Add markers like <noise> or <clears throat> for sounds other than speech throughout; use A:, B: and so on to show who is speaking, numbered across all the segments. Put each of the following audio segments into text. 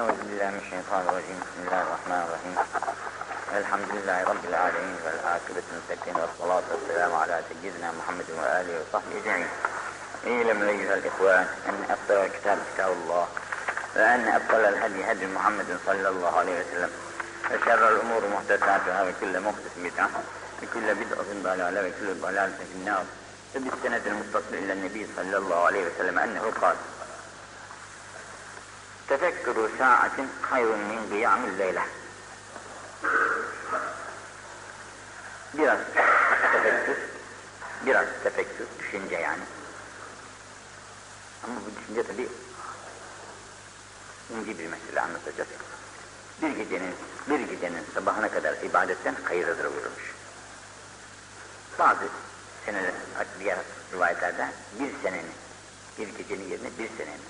A: أعوذ بالله من الشيطان الرجيم. بسم الله الرحمن الرحيم. الحمد لله رب العالمين والعاقبة للمتقين والصلاة والسلام على سيدنا محمد وآله وصحبه أجمعين. اعلم أيها الإخوان أن أفضل الكتاب كتاب الله وأن أفضل الهدي هدي محمد صلى الله عليه وسلم. وشر الأمور محدثاتها وكل محدث بدعة وكل بدعة ضلالة وكل ضلالة في النار. وبالسند المتصل إلى النبي صلى الله عليه وسلم أنه قال tefekkürü saatin hayrun min kıyamil leyle. Biraz tefekkür, biraz tefekkür, düşünce yani. Ama bu düşünce tabi ince bir mesele anlatacağız. Bir gecenin, bir gecenin sabahına kadar ibadetten hayırlıdır vurulmuş. Bazı seneler, diğer rivayetlerde bir senenin, bir gecenin yerine bir senenin.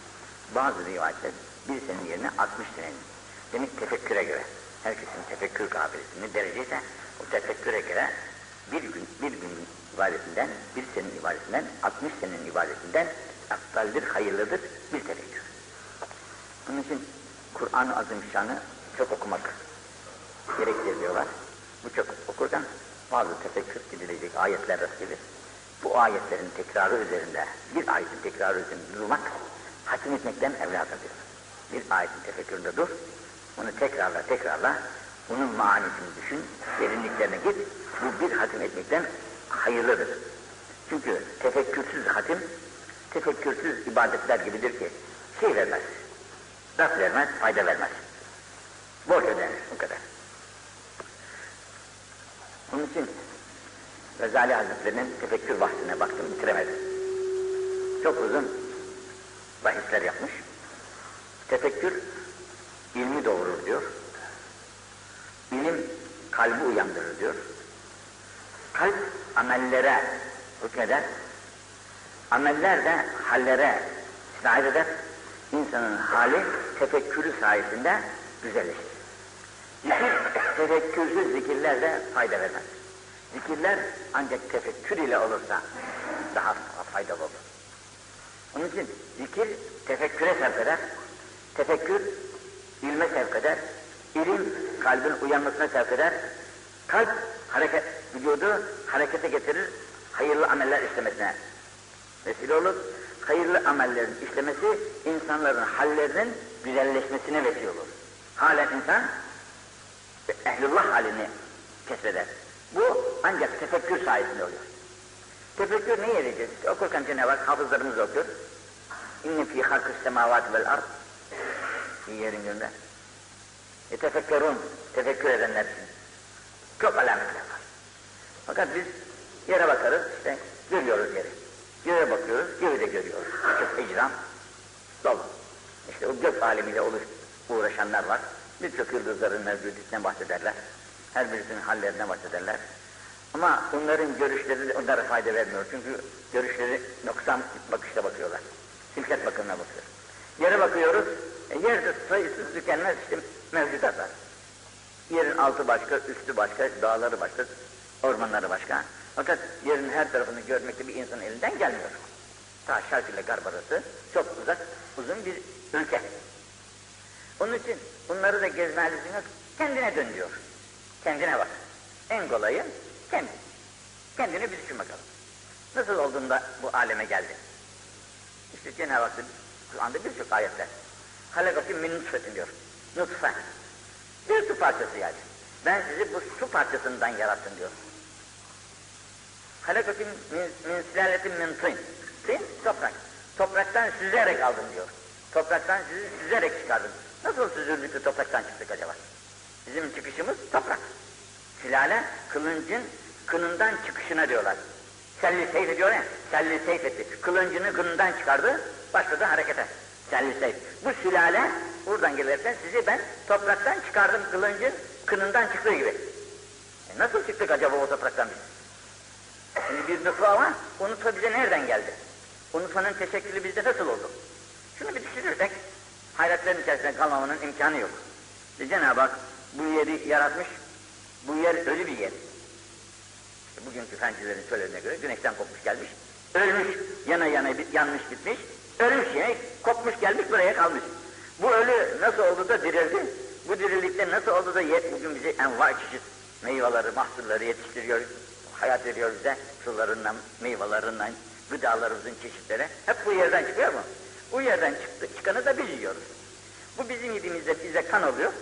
A: Bazı rivayetler bir senenin yerine 60 senenin. Demek tefekküre göre. Herkesin tefekkür kabiliyeti dereceyse o tefekküre göre bir gün, bir gün ibadetinden, bir senenin ibadetinden, 60 senenin ibadetinden aftaldir, hayırlıdır bir tefekkür. Onun için Kur'an-ı Azimüşşan'ı çok okumak gerektir diyorlar. Bu çok okurken bazı tefekkür edilecek ayetler rast gelir. Bu ayetlerin tekrarı üzerinde, bir ayetin tekrarı üzerinde durmak, hatim etmekten evladır diyor. Bir ayetin tefekküründe dur, onu tekrarla tekrarla, onun manisini düşün, derinliklerine git, bu bir hatim etmekten hayırlıdır. Çünkü tefekkürsüz hatim, tefekkürsüz ibadetler gibidir ki, şey vermez, rast vermez, fayda vermez. Borç ödenir, o kadar. Onun için Rezali Hazretleri'nin tefekkür bahsine baktım, bitiremedim. Çok uzun bahisler yapmış. Tefekkür ilmi doğurur diyor. İlim kalbi uyandırır diyor. Kalp amellere hükmeder. Ameller de hallere sirayet eder. İnsanın hali tefekkürü sayesinde güzelleşir. Zikir, tefekkürsüz zikirler de fayda vermez. Zikirler ancak tefekkür ile olursa daha faydalı olur. Onun için zikir tefekküre sevk eder. Tefekkür ilme sevk eder. İlim kalbin uyanmasına sevk eder. Kalp hareket, vücudu harekete getirir. Hayırlı ameller işlemesine vesile olur. Hayırlı amellerin işlemesi insanların hallerinin güzelleşmesine vesile olur. Halen insan ehlullah halini kesbeder. Bu ancak tefekkür sayesinde oluyor. Tefekkür ne yarayacak? İşte okurken Cenab-ı Hak hafızlarımız okuyor. İnne fî halkı semâvâti vel ard. Bir yerin günde. E tefekkerun, tefekkür edenler. Çok alametler var. Fakat biz yere bakarız, işte görüyoruz yeri. Göğe bakıyoruz, göğü de görüyoruz. Çok icram dolu. İşte o gök alemiyle oluş, uğraşanlar var. Birçok yıldızların mevcudiyetinden bahsederler. Her birisinin hallerinden bahsederler. Ama onların görüşleri onlara fayda vermiyor. Çünkü görüşleri noksan bakışta bakıyorlar. Silket bakımına bakıyor. Yere bakıyoruz, e, yerde sayısız tükenmez işte mevcudat var. Yerin altı başka, üstü başka, dağları başka, ormanları başka. Fakat yerin her tarafını görmekte bir insanın elinden gelmiyor. Ta şark ile garb arası çok uzak, uzun bir ülke. Onun için bunları da gezme lüzum kendine dön diyor. Kendine bak. En kolayı kendi. Kendini bir düşün bakalım. Nasıl olduğunda bu aleme geldi? İşte Cenab-ı Hak Kur'an'da birçok ayetler. Halakakim min nutfetin diyor. Nutfe. Bir su parçası yani. Ben sizi bu su parçasından yarattım diyor. Halakakim min, silaletin min tın. Tın, toprak. Topraktan süzerek aldım diyor. Topraktan sizi süzerek çıkardım. Nasıl süzüldük topraktan çıktık acaba? Bizim çıkışımız toprak. Silale, kılıncın kınından çıkışına diyorlar. Selli seyf ediyor ya, selli seyf etti. Kılıncını kınından çıkardı, başladı harekete. Seyf. Bu sülale buradan gelirken sizi ben topraktan çıkardım kılıncın kınından çıktığı gibi. E nasıl çıktık acaba o topraktan biz? Şimdi bir nutfa ama o nutfa bize nereden geldi? O nutfanın teşekkülü bizde nasıl oldu? Şunu bir düşünürsek hayretlerin içerisinde kalmamanın imkanı yok. İşte Cenab-ı Hak bu yeri yaratmış, bu yer ölü bir yer. İşte bugünkü fencilerin söylerine göre güneşten kopmuş gelmiş, ölmüş, yana yana yanmış bitmiş, ölmüş yine kopmuş gelmiş buraya kalmış. Bu ölü nasıl oldu da dirildi? Bu dirilikte nasıl oldu da yet bugün bizi enva çeşit meyveleri, mahsulleri yetiştiriyor, hayat veriyor bize. Sularından, meyvelerinden, gıdalarımızın çeşitleri. Hep bu yerden çıkıyor mu? Bu yerden çıktı, çıkanı da biz yiyoruz. Bu bizim yediğimizde bize kan oluyor.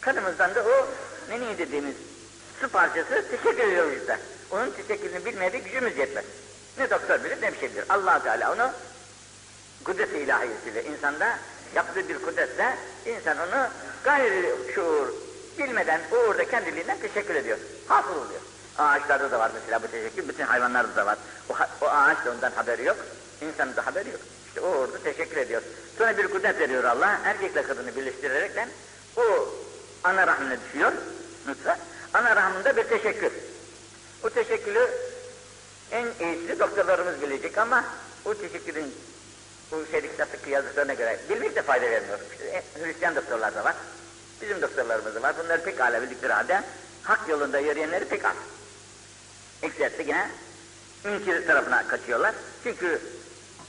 A: Kanımızdan da o neni dediğimiz su parçası teşekkür ediyor bizde. Onun teşekkürünü bilmeye de gücümüz yetmez. Ne doktor bilir ne bir şey bilir. allah Teala onu kudret-i ilahiyesiyle insanda yaptığı bir kudretle insan onu gayri şuur bilmeden orada kendiliğinden teşekkür ediyor. Hasıl oluyor. Ağaçlarda da var mesela bu teşekkür, bütün hayvanlarda da var. O, o ağaç da ondan haberi yok, insanın da haberi yok. İşte o orada teşekkür ediyor. Sonra bir kudret veriyor Allah, erkekle kadını birleştirerekten o ana rahmine düşüyor, nutfe. Ana rahminde bir teşekkür. O teşekkürü en iyisi doktorlarımız bilecek ama o teşekkürün bu şeylik sattık yazdıklarına göre bilmek de fayda vermiyor. İşte, e, Hristiyan doktorlar da var. Bizim doktorlarımız da var. Bunları pek hala bildikleri halde hak yolunda yürüyenleri pek az. Ekserisi yine inkir tarafına kaçıyorlar. Çünkü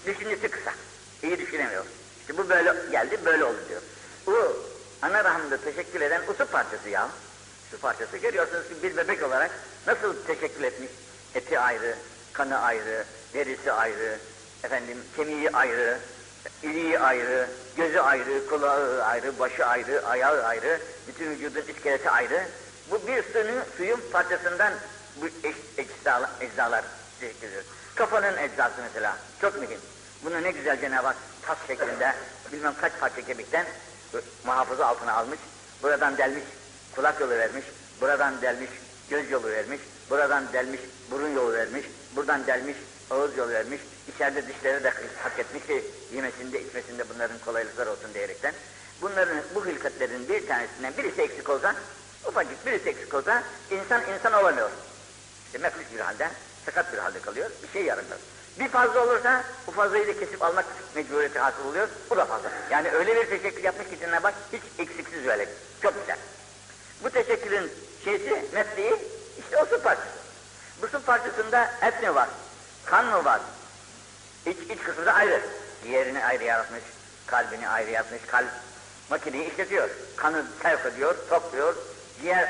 A: düşüncesi kısa. İyi düşünemiyor. İşte bu böyle geldi, böyle oldu diyor. Bu ana rahminde teşekkür eden usu parçası ya. Su parçası görüyorsunuz ki bir bebek olarak nasıl teşekkür etmiş. Eti ayrı, kanı ayrı, derisi ayrı, efendim kemiği ayrı, iliği ayrı, gözü ayrı, kulağı ayrı, başı ayrı, ayağı ayrı, bütün vücudun iskeleti ayrı. Bu bir suyun, suyun parçasından bu eczalar, eczalar teşekkür ediyor. Kafanın eczası mesela, çok mühim. Bunu ne güzel Cenab-ı Hak tas şeklinde, bilmem kaç parça kemikten muhafaza altına almış, buradan delmiş, kulak yolu vermiş, buradan delmiş, göz yolu vermiş, buradan delmiş, burun yolu vermiş, buradan delmiş, ağız yolu vermiş, içeride dişleri de hak etmiş ki yemesinde, içmesinde bunların kolaylıklar olsun diyerekten. Bunların, bu hilkatlerin bir tanesinden birisi eksik olsa, ufacık birisi eksik olsa, insan insan olamıyor. İşte meflüs bir halde, sakat bir halde kalıyor, bir şey yaramıyor. Bir fazla olursa, bu fazlayı da kesip almak mecburiyeti hasıl oluyor, bu da fazla. Yani öyle bir teşekkür yapmış ki Cenab-ı Hak, hiç eksiksiz verecek. Çok güzel. Bu teşekkürün şeysi, mesleği, işte o su parçası. Bu su parçasında et mi var, kan mı var, iç, iç kısmı da ayrı. Diğerini ayrı yaratmış, kalbini ayrı yaratmış, kalp makineyi işletiyor. Kanı sevk ediyor, topluyor, diğer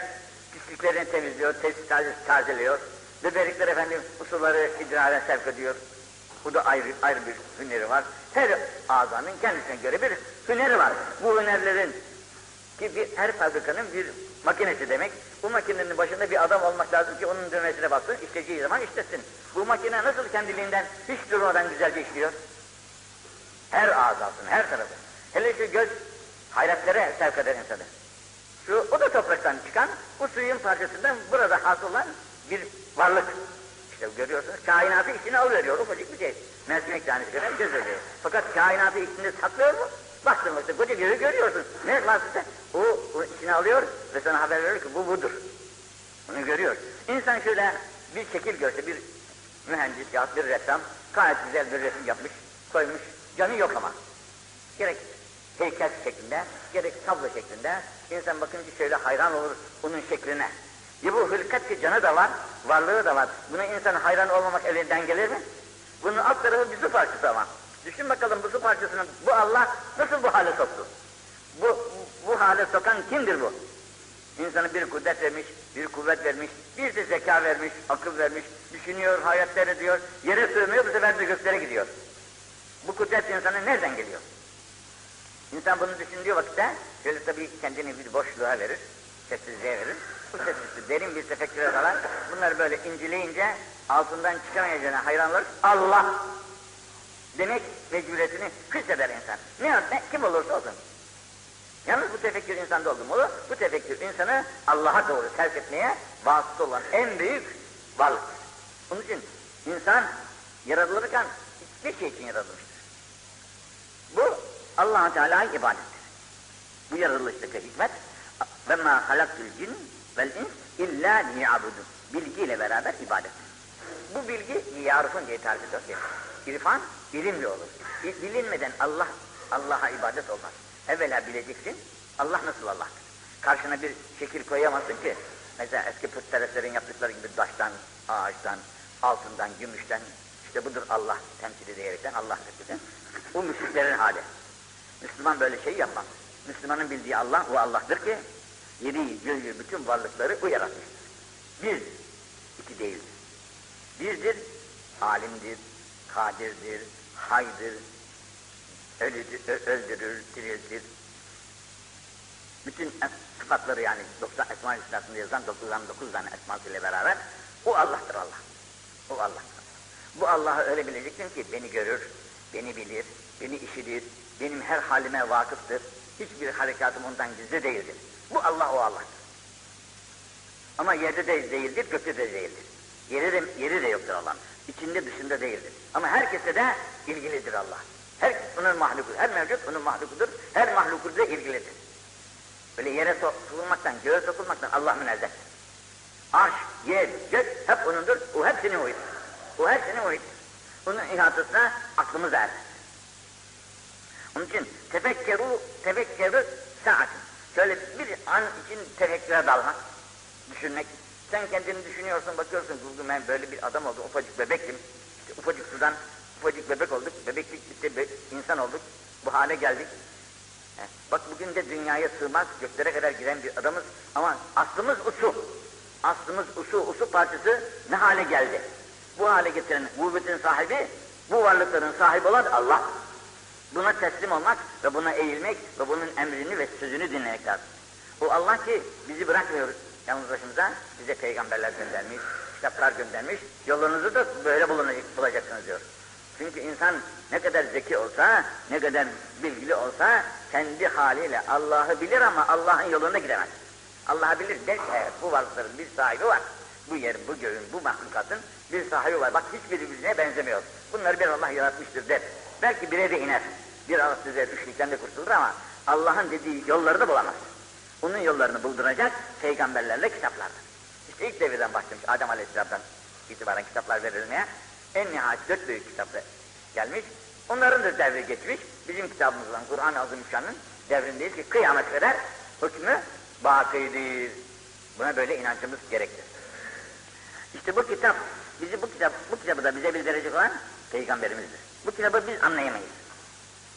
A: pisliklerini temizliyor, tez, taze, tazeliyor. Böbrekler efendim usulları idrara sevk ediyor. Bu da ayrı, ayrı bir hüneri var. Her azanın kendisine göre bir hüneri var. Bu hünerlerin ki bir, her fabrikanın bir makinesi demek. Bu makinenin başında bir adam olmak lazım ki onun düğmesine baksın, işleyeceği zaman işletsin. Bu makine nasıl kendiliğinden hiç durmadan güzelce işliyor? Her azasını, her tarafı. Hele şu göz hayretlere sevk eder insanı. Şu, o da topraktan çıkan, bu suyun parçasından burada hasıl olan bir varlık. İşte görüyorsunuz, kainatı içine alıveriyor, ufacık bir şey. Mercimek tanesi kadar göz veriyor. Fakat kainatı içinde saklıyor mu? Baktın işte koca gözü görüyorsun. Ne işte, o, o içine alıyor ve sana haber veriyor ki bu budur. Bunu görüyor. İnsan şöyle bir şekil görse, bir mühendis ya bir ressam gayet güzel bir resim yapmış, koymuş. Canı yok ama. Gerek heykel şeklinde, gerek tablo şeklinde. İnsan bakınca şöyle hayran olur onun şekline. Ya bu hılkat ki canı da var, varlığı da var. Buna insan hayran olmamak elinden gelir mi? Bunun alt tarafı bir su parçası ama. Düşün bakalım bu su parçasını bu Allah nasıl bu hale soktu? Bu, bu hale sokan kimdir bu? İnsana bir kudret vermiş, bir kuvvet vermiş, bir de zeka vermiş, akıl vermiş, düşünüyor, hayatlar ediyor, yere sığmıyor, bu sefer de göklere gidiyor. Bu kudret insana nereden geliyor? İnsan bunu düşündüğü vakitte, şöyle tabii kendini bir boşluğa verir, sessizliğe verir. Bu sessizlik derin bir tefekküre dalar. Bunları böyle inceleyince altından çıkamayacağına hayran olur. Allah! Demek mecburiyetini hisseder insan. Ne, ne kim olursa olsun. Yalnız bu tefekkür insanda oldu? Bu tefekkür insanı Allah'a doğru terk etmeye vasıta olan en büyük varlıktır. Onun için insan yaratılırken hiçbir şey için yaratılmıştır. Bu allah Teala'ya ibadettir. Bu yaratılıştaki hikmet ve ma halaktul cin vel ins illa liyabudun. Bilgiyle beraber ibadettir. Bu bilgi yarifun diye tarif ediyor irfan bilimli olur. Bilinmeden Allah Allah'a ibadet olmaz. Evvela bileceksin, Allah nasıl Allah'tır. Karşına bir şekil koyamazsın ki, mesela eski putperestlerin yaptıkları gibi taştan, ağaçtan, altından, gümüşten, işte budur Allah temsili diyerekten Allah temsili. Bu müşriklerin hali. Müslüman böyle şey yapmaz. Müslümanın bildiği Allah o Allah'tır ki yedi göğü bütün varlıkları o yaratmıştır. Bir, iki değildir. Birdir, alimdir, kadirdir, haydır, ölüdür, öldürür, diriltir. Bütün sıfatları yani 90 Esma-ı Hüsna'sında yazan 99 tane esmasıyla beraber o Allah'tır Allah. O Allah'tır. Bu Allah'ı öyle bileceksin ki beni görür, beni bilir, beni işitir, benim her halime vakıftır. Hiçbir harekatım ondan gizli değildir. Bu Allah o Allah'tır. Ama yerde de değildir, gökte de değildir. Yeri de, yeri de yoktur Allah'ın. İçinde dışında değildir. Ama herkese de ilgilidir Allah. Her onun mahluku, her mevcut onun mahlukudur. Her mahluku da ilgilidir. Böyle yere sokulmaktan, göğe sokulmaktan Allah münezzehtir. Arş, yer, gök hep onundur. O hepsini uydur. O hepsini uydur. Onun ihatısına aklımız ermez. Onun için tefekkeru, tefekkeru saatin. Şöyle bir an için tefekküre dalmak, düşünmek. Sen kendini düşünüyorsun, bakıyorsun, buldum ben böyle bir adam oldum, ufacık bebektim. Ufacık sudan, ufacık bebek olduk, bebeklik işte be, insan olduk, bu hale geldik. Bak bugün de dünyaya sığmaz, göklere kadar giren bir adamız ama aslımız usu. Aslımız usu, usu parçası ne hale geldi? Bu hale getiren kuvvetin sahibi, bu varlıkların sahibi olan Allah. Buna teslim olmak ve buna eğilmek ve bunun emrini ve sözünü dinlemek lazım. O Allah ki bizi bırakmıyor yalnız başımıza, bize peygamberler göndermiş, kitaplar göndermiş, yolunuzu da böyle bulacaksınız diyor. Çünkü insan ne kadar zeki olsa, ne kadar bilgili olsa kendi haliyle Allah'ı bilir ama Allah'ın yolunda gidemez. Allah'ı bilir der ki evet, bu varlıkların bir sahibi var. Bu yerin, bu göğün, bu mahlukatın bir sahibi var. Bak hiçbiri birbirine benzemiyor. Bunları bir Allah yaratmıştır der. Belki bire de iner. Bir ağız düzer, üçlükten de kurtulur ama Allah'ın dediği yolları da bulamaz. Onun yollarını bulduracak peygamberlerle kitaplardır. İşte ilk devirden başlamış Adem Aleyhisselam'dan itibaren kitaplar verilmeye. En nihayet dört büyük kitapla gelmiş. Onların da devri geçmiş. Bizim kitabımızdan Kur'an-ı Azimüşşan'ın devrindeyiz ki kıyamet kadar hükmü bakidir. Buna böyle inancımız gerektir. İşte bu kitap, bizi bu kitap, bu kitabı da bize bildirecek olan peygamberimizdir. Bu kitabı biz anlayamayız.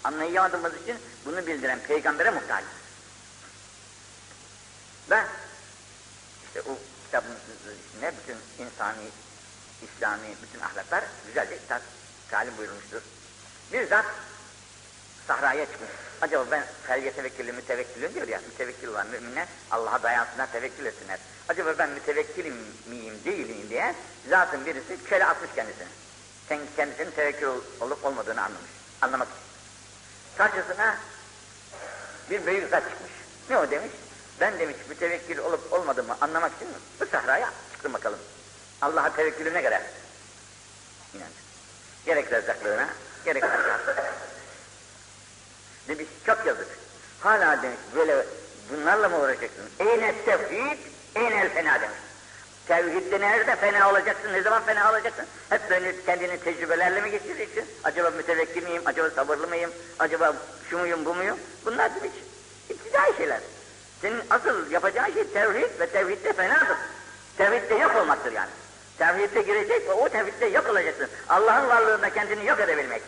A: Anlayamadığımız için bunu bildiren peygambere muhtacız. Ve işte o kitabın içinde bütün insani, İslami, bütün ahlaklar güzelce kitap talim buyurmuştur. Bir zat sahraya çıkmış. Acaba ben fel tevekkülü mütevekkilüm diyor ya, mütevekkil olan müminler Allah'a dayansınlar, tevekkül etsinler. Acaba ben mütevekkilim miyim, değilim diye zatın birisi şöyle atmış kendisini. Sen kendisinin tevekkül olup olmadığını anlamış, anlamak için. Karşısına bir büyük zat çıkmış. Ne o demiş? Ben demiş mütevekkil olup olmadığımı anlamak için bu sahraya çıktım bakalım. Allah'a tevekkülü ne kadar? İnanç. Gerek rezzaklığına, gerek. Demiş çok yazık. Hala demiş böyle bunlarla mı uğraşacaksın? Eyne tevhid, eyne fena demiş. Tevhidde nerede fena olacaksın, ne zaman fena olacaksın? Hep böyle kendini tecrübelerle mi geçireceksin? Acaba mütevekkil miyim, acaba sabırlı mıyım, acaba şu muyum, bu muyum? Bunlar demiş, iptidai şeyler. Senin asıl yapacağın şey tevhid ve tevhidde fenadır. Tevhidde yok olmaktır yani. Tevhidde girecek ve o tevhidde yok olacaksın. Allah'ın varlığında kendini yok edebilmek.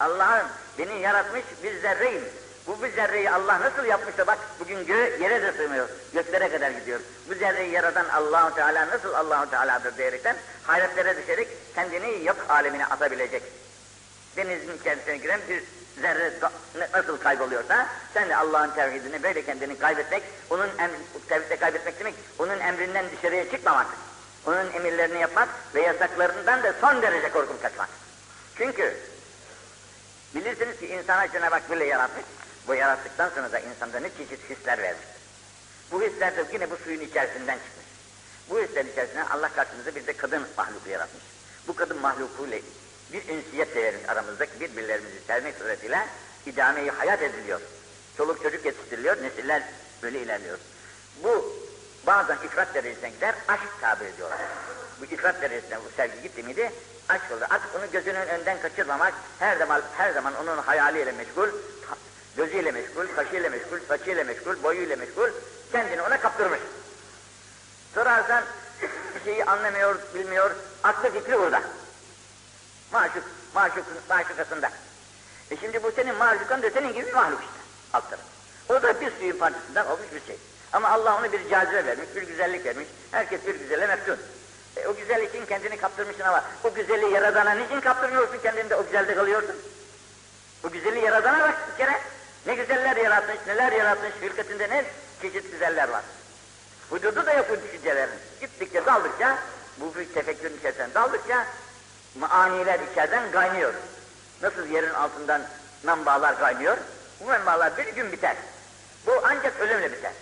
A: Allah'ın beni yaratmış bir zerreyim. Bu bir zerreyi Allah nasıl yapmışsa bak bugün gö yere de sığmıyor. Göklere kadar gidiyor. Bu zerreyi yaratan Allahu Teala nasıl Allahu Teala'dır diyerekten hayretlere düşerek kendini yok alemine atabilecek. Denizin içerisine giren bir zerre nasıl kayboluyorsa sen de Allah'ın tevhidini böyle kendini kaybetmek, onun emri, kaybetmek demek, onun emrinden dışarıya çıkmamak, onun emirlerini yapmak ve yasaklarından da son derece korkup kaçmak. Çünkü bilirsiniz ki insana Cenab-ı Hak böyle yaratmış, bu yarattıktan sonra da insanda ne çeşit hisler vermiş. Bu hisler de yine bu suyun içerisinden çıkmış. Bu hisler içerisinde Allah karşımıza bir de kadın mahluku yaratmış. Bu kadın mahlukuyla bir ünsiyet değerimiz aramızdaki birbirlerimizi sevmek suretiyle idameyi hayat ediliyor. Çoluk çocuk yetiştiriliyor, nesiller böyle ilerliyor. Bu bazen ifrat derecesine gider, aşk tabir ediyorlar. Bu ifrat derecesine bu sevgi gitti miydi, aşk oldu. Artık onu gözünün önden kaçırmamak, her zaman her zaman onun hayaliyle meşgul, gözüyle meşgul, kaşıyla meşgul, saçıyla meşgul, boyuyla meşgul, kendini ona kaptırmış. Sorarsan şeyi anlamıyor, bilmiyor, aklı fikri burada. Maşuk, maşuk, maşukasında. E şimdi bu senin mahlukan da senin gibi bir mahluk işte. Alt tarafı. O da bir suyun parçasından olmuş bir şey. Ama Allah ona bir cazibe vermiş, bir güzellik vermiş. Herkes bir güzelle meftun. E, o güzel için kendini kaptırmışsın ama o güzelliği yaradana niçin kaptırmıyorsun kendini de o güzelde kalıyorsun? Bu güzelliği yaradana bak bir kere. Ne güzeller yaratmış, neler yaratmış, hırkatinde ne çeşit güzeller var. Vücudu da yok bu düşüncelerin. Gittikçe daldıkça, bu bir tefekkürün içerisinden daldıkça, maniler içeriden kaynıyor. Nasıl yerin altından menbaalar kaynıyor, bu menbaalar bir gün biter. Bu ancak ölümle biter.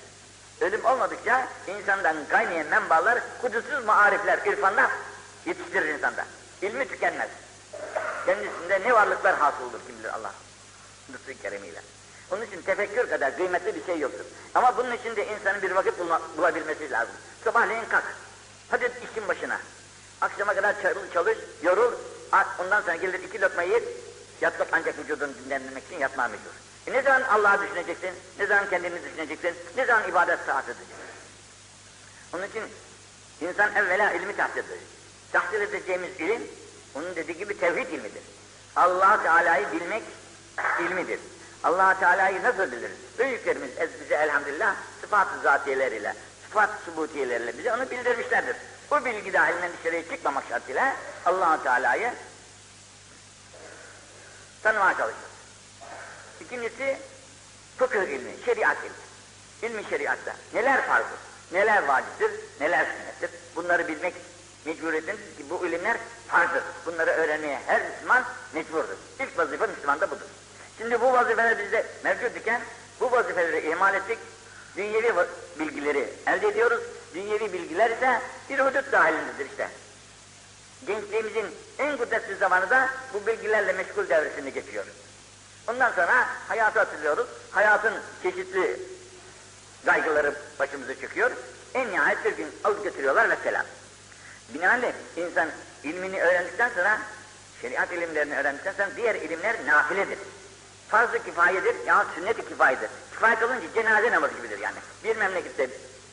A: Ölüm olmadıkça insandan kaynayan menbaalar, kudursuz marifler, irfanlar yetiştirir insanda. İlmi tükenmez. Kendisinde ne varlıklar hasıl olur kim bilir Allah. Lütfü keremiyle. Onun için tefekkür kadar kıymetli bir şey yoktur. Ama bunun için de insanın bir vakit bulma, bulabilmesi lazım. Sabahleyin kalk. Hadi işin başına. Akşama kadar çalış, çalış yorul. Ondan sonra gelir iki lokma ye. Yatmak ancak vücudunu dinlendirmek için yatma mecbur. E ne zaman Allah'ı düşüneceksin? Ne zaman kendini düşüneceksin? Ne zaman ibadet saat edeceksin? Onun için insan evvela ilmi tahsil edecek. Tahsil edeceğimiz ilim, onun dediği gibi tevhid ilmidir. allah Teala'yı bilmek ilmidir allah Teala'yı nasıl biliriz? Büyüklerimiz bize elhamdülillah sıfat-ı zatiyeleriyle, sıfat-ı subutiyeleriyle bize onu bildirmişlerdir. Bu bilgi dahilinden dışarıya çıkmamak şartıyla allah Teala'yı tanımaya çalışırız. İkincisi fıkıh ilmi, şeriat ilmi. İlmi şeriatta neler farzdır, neler vaciptir, neler sünnettir bunları bilmek mecburiyetindedir ki bu ilimler farzdır. Bunları öğrenmeye her Müslüman mecburdur. İlk vazife Müslümanda budur. Şimdi bu vazifeler bizde mevcut iken bu vazifeleri ihmal ettik. Dünyevi bilgileri elde ediyoruz. Dünyevi bilgiler ise bir hudut dahilindedir işte. Gençliğimizin en kudretli zamanı da bu bilgilerle meşgul devresini geçiyor. Ondan sonra hayatı hatırlıyoruz. Hayatın çeşitli kaygıları başımıza çıkıyor. En nihayet bir gün alıp götürüyorlar ve selam. Binaenaleyh insan ilmini öğrendikten sonra, şeriat ilimlerini öğrendikten sonra diğer ilimler nafiledir farz-ı kifayedir ya sünnet-i kifayedir. Kifayet olunca cenaze namazı gibidir yani. Bir memlekette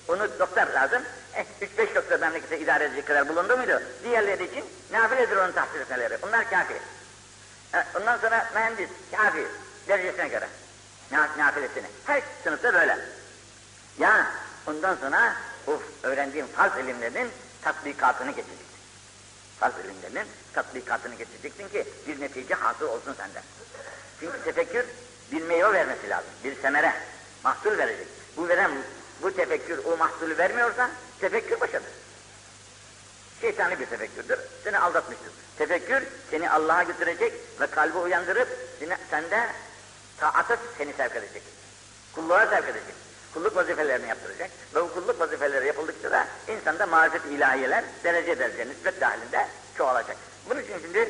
A: onu doktor lazım. Eh, üç beş doktor memlekette idare edecek kadar bulundu muydu? Diğerleri için nafiledir onun tahsil etmeleri. Onlar kafi. Ondan sonra mühendis, kafi. Derecesine göre. Nafilesini. Her sınıfta böyle. Ya ondan sonra bu öğrendiğim farz ilimlerinin tatbikatını geçeceksin. Farz ilimlerinin tatbikatını geçeceksin ki bir netice hasıl olsun senden. Çünkü tefekkür bir meyve vermesi lazım. Bir semere, mahsul verecek. Bu veren, bu tefekkür o mahsulü vermiyorsa tefekkür başadır. Şeytani bir tefekkürdür. Seni aldatmıştır. Tefekkür seni Allah'a götürecek ve kalbi uyandırıp seni, sende taata seni sevk edecek. Kulluğa sevk edecek. Kulluk vazifelerini yaptıracak. Ve bu kulluk vazifeleri yapıldıkça da insanda marifet ilahiyeler derece derece nispet dahilinde çoğalacak. Bunun için şimdi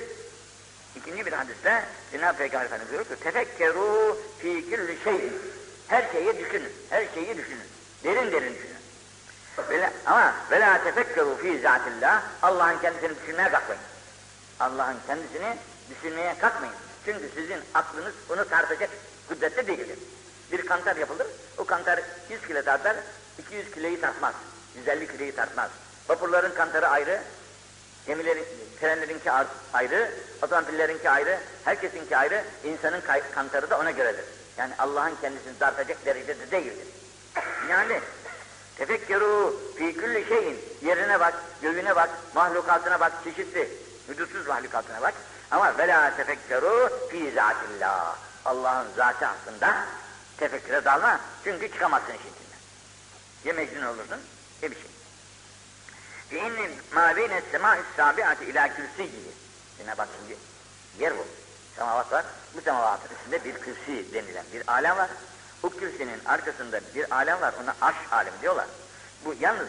A: İkinci bir hadiste Cenab-ı Peygamber Efendimiz diyor ki tefekkeru fi külli şeyin. Her şeyi düşünün. Her şeyi düşünün. Derin derin düşünün. Ama ve la tefekkeru fi zatillah. Allah'ın kendisini düşünmeye kalkmayın. Allah'ın kendisini düşünmeye kalkmayın. Çünkü sizin aklınız bunu tartacak kudrette değildir. Bir kantar yapılır. O kantar 100 kilo tartar, 200 kiloyu tartmaz. 150 kiloyu tartmaz. Vapurların kantarı ayrı, Gemilerin, trenlerinki ayrı, otomobillerinki ayrı, herkesinki ayrı, insanın kantarı da ona göredir. Yani Allah'ın kendisini dartacak derecede değildir. Yani tefekkeru fi külli şeyin yerine bak, göğüne bak, mahlukatına bak, çeşitli, hüdutsuz mahlukatına bak. Ama ve la tefekkeru fi zatillah. Allah'ın zatı hakkında tefekküre dalma. Çünkü çıkamazsın işin içinden. Ya mecnun olursun, ya bir şey. İnnin ma beyne semâ-i sâbi'ati ilâ kürsiyyi. Cenab-ı Hak şimdi yer bu. Semavat var. Bu semavatın üstünde bir kürsi denilen bir alem var. Bu kürsinin arkasında bir alem var. Ona arş alem diyorlar. Bu yalnız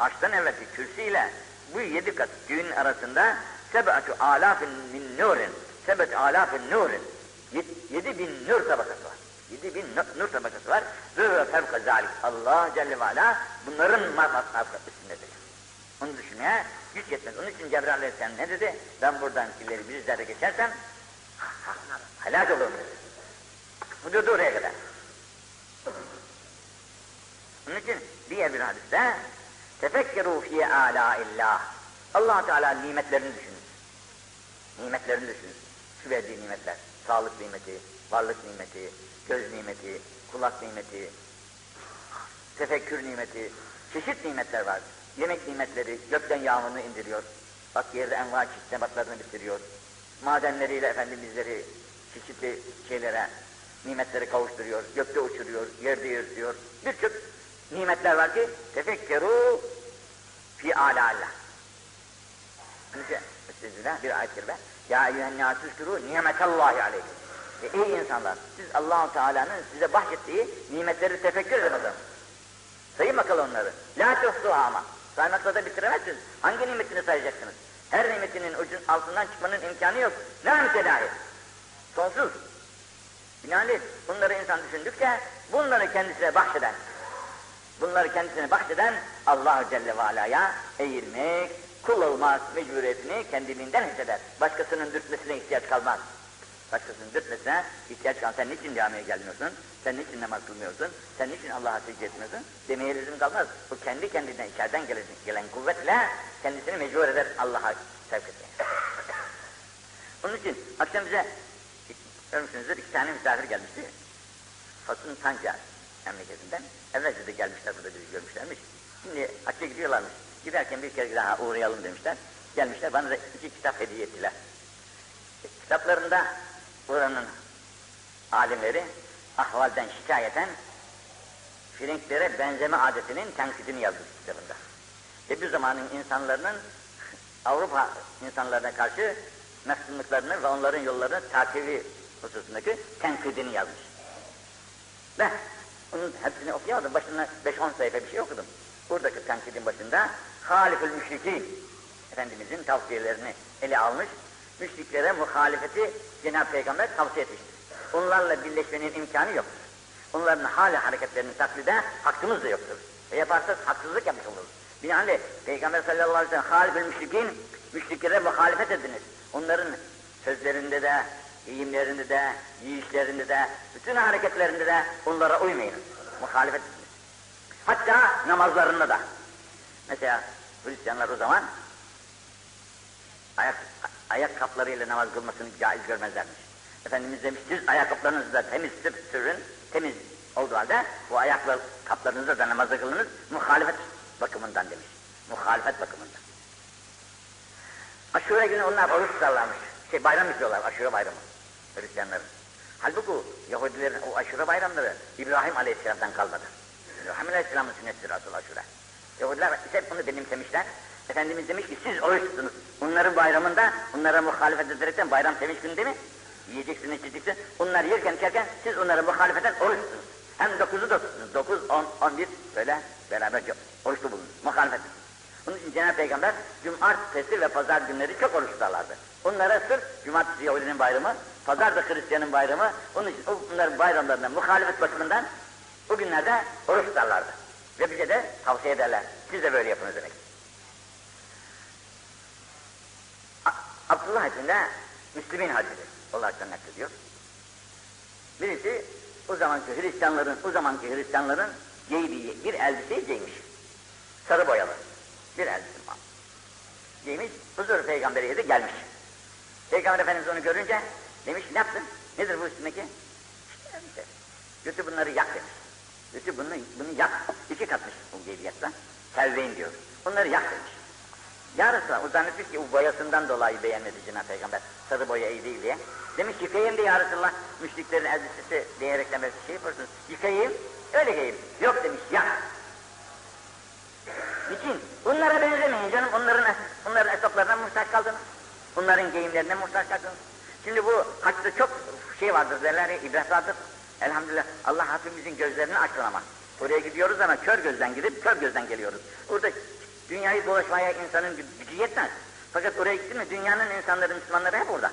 A: arştan evvelki kürsüyle bu yedi kat düğün arasında sebetu alafin min nurin sebet alafin nurin yedi bin nur tabakası var. Yedi bin nur tabakası var. Zırra fevka zalik. Allah Celle ve Ala bunların marfat üstündedir. Onu düşünmeye güç yetmez. Onun için Cebrail Aleyhisselam ne dedi? Ben buradan ileri bir zerre geçersem <laughs> helak olurum dedi. Hududu oraya kadar. Onun için diğer bir hadiste tefekkeru fi ala illah. allah Teala nimetlerini düşünün. Nimetlerini düşünün. Şu verdiği nimetler. sağlık nimeti, varlık nimeti, göz nimeti, kulak nimeti, tefekkür nimeti, çeşit nimetler var. Yemek nimetleri, gökten yağmurunu indiriyor. Bak yerde enva çeşit nebatlarını bitiriyor. Madenleriyle efendim bizleri çeşitli şeylere, nimetleri kavuşturuyor. Gökte uçuruyor, yerde yürütüyor. Birçok nimetler var ki tefekkeru fi ala Allah. Estağfirullah bir ayet kerime. Ya eyyühen nâsüskürû nimetallahi aleykum. E, ey insanlar, siz Allahu Teala'nın size bahşettiği nimetleri tefekkür edin bakalım. Sayın bakalım onları. La tuhsuha ama. Saymakla da bitiremezsiniz. Hangi nimetini sayacaksınız? Her nimetinin ucun altından çıkmanın imkanı yok. Ne mütedahi? Sonsuz. Binaenaleyh bunları insan düşündükçe bunları kendisine bahşeden, bunları kendisine bahşeden Allah Celle ve Ala'ya eğilmek, kul olmak mecburiyetini kendiliğinden hisseder. Başkasının dürtmesine ihtiyaç kalmaz. Başkasının dürtmesine ihtiyaç kalmaz. Sen niçin camiye gelmiyorsun? Sen niçin namaz kılmıyorsun? Sen niçin Allah'a secde etmiyorsun? Demeye lüzum kalmaz. Bu kendi kendinden içeriden gelen, gelen kuvvetle kendisini mecbur eder Allah'a sevk etmeye. <coughs> Onun için akşam bize görmüşsünüzdür iki tane misafir gelmişti. Fas'ın Tanca memleketinden. Evvelce de gelmişler burada bizi görmüşlermiş. Şimdi hacca gidiyorlarmış. Giderken bir kere daha uğrayalım demişler. Gelmişler bana da iki kitap hediye ettiler. Kitaplarında buranın alimleri ahvalden şikayeten Frenklere benzeme adetinin tenkidini yazmış kitabında. Ve bu zamanın insanların Avrupa insanlarına karşı mefsunluklarını ve onların yollarını takibi hususundaki tenkidini yazmış. Ben onun hepsini okuyamadım. Başına 5-10 sayfa bir şey okudum. Buradaki tenkidin başında Halifül Müşrikin Efendimizin tavsiyelerini ele almış. Müşriklere muhalefeti Cenab-ı Peygamber tavsiye etmiştir. Onlarla birleşmenin imkanı yoktur. Onların hali hareketlerini taklide hakkımız da yoktur. E yaparsak haksızlık yapmış oluruz. Binaenaleyh Peygamber sallallahu aleyhi ve sellem halifül müşrikin müşriklere muhalefet ediniz. Onların sözlerinde de, giyimlerinde de, yiyişlerinde de, bütün hareketlerinde de onlara uymayın. Muhalefet ediniz. Hatta namazlarında da. Mesela Hristiyanlar o zaman ayak, ayak kaplarıyla namaz kılmasını caiz görmezlermiş. Efendimiz demiş, siz ayakkabılarınızı da temiz sürün, temiz olduğu halde bu ayaklar kaplarınızda da namazı kılınız, muhalefet bakımından demiş. Muhalefet bakımından. Aşure günü onlar oruç tutarlarmış. Şey bayram yapıyorlar, aşure bayramı. Hristiyanların. Halbuki Yahudilerin o aşure bayramları İbrahim Aleyhisselam'dan kalmadı. İbrahim Aleyhisselam'ın sünnetidir asıl aşure. Yahudiler ise bunu benimsemişler. Efendimiz demiş ki siz oruç tutunuz. Bunların bayramında bunlara muhalefet ederekten bayram sevinç günü değil mi? Yiyeceksiniz, içeceksiniz. Onlar yerken içerken siz onlara muhalefeten oruç tutunuz. Hem dokuzu da tutunuz. Dokuz, on, on bir böyle beraberce oruçlu bulunuz. Muhalefet Bunun için Cenab-ı Peygamber cumartesi ve pazar günleri çok oruç tutarlardı. Onlara sırf cumartesi Yahudinin bayramı, pazar da Hristiyanın bayramı, onun için bunların bayramlarından muhalefet bakımından bu günlerde oruç tutarlardı. Ve bize de tavsiye ederler. Siz de böyle yapınız demek. Abdullah için de Müslümin hadisi olarak naklediyor. Birisi o zamanki Hristiyanların, o zamanki Hristiyanların giydiği bir elbiseyi giymiş. Sarı boyalı bir elbise var. Giymiş, huzur peygamberiye de gelmiş. Peygamber Efendimiz onu görünce demiş, ne yaptın? Nedir bu üstündeki? İşte elbise. Götür bunları yak demiş. Götür bunu, bunu yak. İki katmış bu giydi yaksa. Sevveyin diyor. Bunları yak demiş. Ya Resulallah, o zannetmiş ki bu boyasından dolayı beğenmedi Cenab-ı Peygamber. Sarı boya iyi değil diye. Demiş yıkayayım diye Ya Resulallah, müşriklerin elbisesi diyerekten böyle şey yaparsınız. Yıkayayım, öyle giyeyim. Yok demiş, yak. Niçin? Bunlara benzemeyin canım, onların, onların esnaflarına muhtaç kaldınız. Onların giyimlerine muhtaç kaldınız. Şimdi bu haçta çok şey vardır derler ya, ibret vardır. Elhamdülillah, Allah hepimizin gözlerini açsın ama. Oraya gidiyoruz ama kör gözden gidip kör gözden geliyoruz. Burada dünyayı dolaşmaya insanın gücü yetmez. Fakat oraya gitti mi dünyanın insanları, Müslümanları hep orada.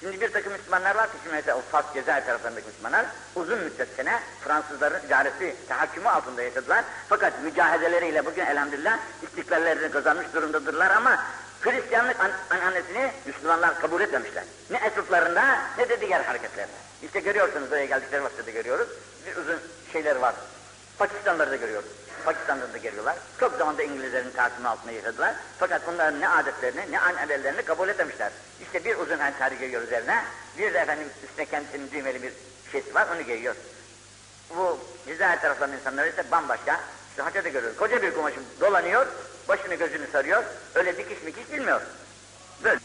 A: Şimdi bir takım Müslümanlar var ki şimdi mesela o Fas Cezayir taraflarındaki Müslümanlar uzun müddet sene Fransızların idaresi, tahakkümü altında yaşadılar. Fakat mücahedeleriyle bugün elhamdülillah istiklallerini kazanmış durumdadırlar ama Hristiyanlık an annesini Müslümanlar kabul etmemişler. Ne esruflarında ne de diğer hareketlerinde. İşte görüyorsunuz oraya geldikleri vakitte görüyoruz. Bir uzun şeyler var. Pakistanları da görüyoruz. Pakistan'da da geliyorlar. Çok zamanda İngilizlerin tasimi altında yaşadılar. Fakat bunların ne adetlerini ne amellerini kabul etmemişler. İşte bir uzun entari giyiyor üzerine. Bir de efendim üstüne kendisinin düğmeli bir şeysi var onu giyiyor. Bu Cezayir taraflarının insanları ise bambaşka. İşte da görüyoruz. Koca bir kumaşın dolanıyor, başını gözünü sarıyor. Öyle dikiş mikiş bilmiyor. Böyle.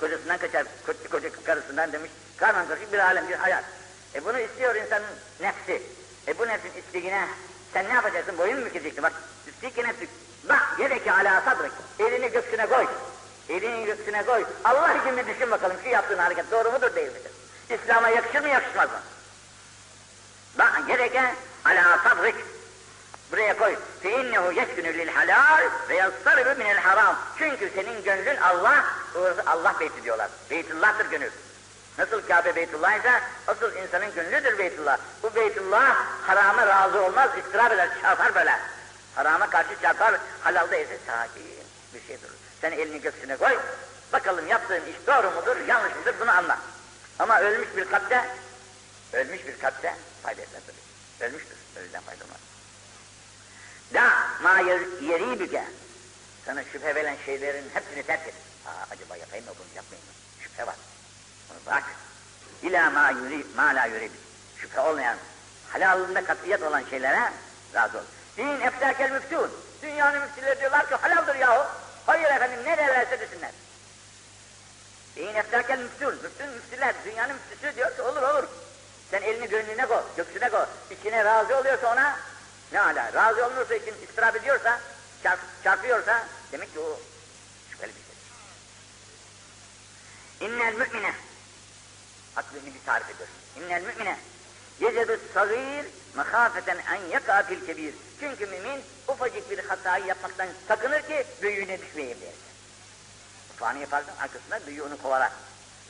A: Kocasından kaçar, koca karısından demiş, karman karışık bir alem, bir hayat. E bunu istiyor insanın nefsi. E bu nefsin istigine sen ne yapacaksın? Boyun mu bükeceksin? Bak istigine bük. Bak yedeki ala sabrik. Elini göksüne koy. Elini göksüne koy. Allah için bir düşün bakalım şu yaptığın hareket doğru mudur değil midir? İslam'a yakışır mı yakışmaz mı? Bak gereken ala sabrik. Buraya koy. Fe innehu yeskünü lil halal ve yastaribu minel haram. Çünkü senin gönlün Allah, Allah beyti diyorlar. Beytullah'tır gönül. Nasıl Kabe Beytullah ise asıl insanın gönlüdür Beytullah. Bu Beytullah harama razı olmaz, istirap eder, çarpar böyle. Harama karşı çarpar, halalda ise sakin bir şey durur. Sen elini göğsüne koy, bakalım yaptığın iş doğru mudur, yanlış mıdır bunu anla. Ama ölmüş bir kalpte, ölmüş bir kalpte fayda etmez. Ölmüştür, ölüden fayda olmaz. Da ma yeri büke. Sana şüphe veren şeylerin hepsini terk et. Aa, acaba yapayım mı bunu yapmayayım mı? Şüphe var. Bırak. İlâ ma yuri, ma la yuri. Şüphe olmayan, halalında katiyet olan şeylere razı ol. Din eftakel müftun. Dünyanın müftüleri diyorlar ki halaldır yahu. Hayır efendim ne derlerse desinler. Din eftakel müftun. Müftün müftüler, dünyanın müftüsü diyor ki olur olur. Sen elini gönlüne koy, göksüne koy. İçine razı oluyorsa ona ne ala. Razı olmuyorsa için istirap ediyorsa, çarp, çarpıyorsa demek ki o şüpheli bir şey. İnnel mümine aklını bir tarif ediyor. İnnel mümine yecedü sagir mehafeten en yaka fil kebir. Çünkü mümin ufacık bir hatayı yapmaktan sakınır ki büyüğüne düşmeyeyim diye. Ufağını yaparsın arkasında büyüğü onu kovalar.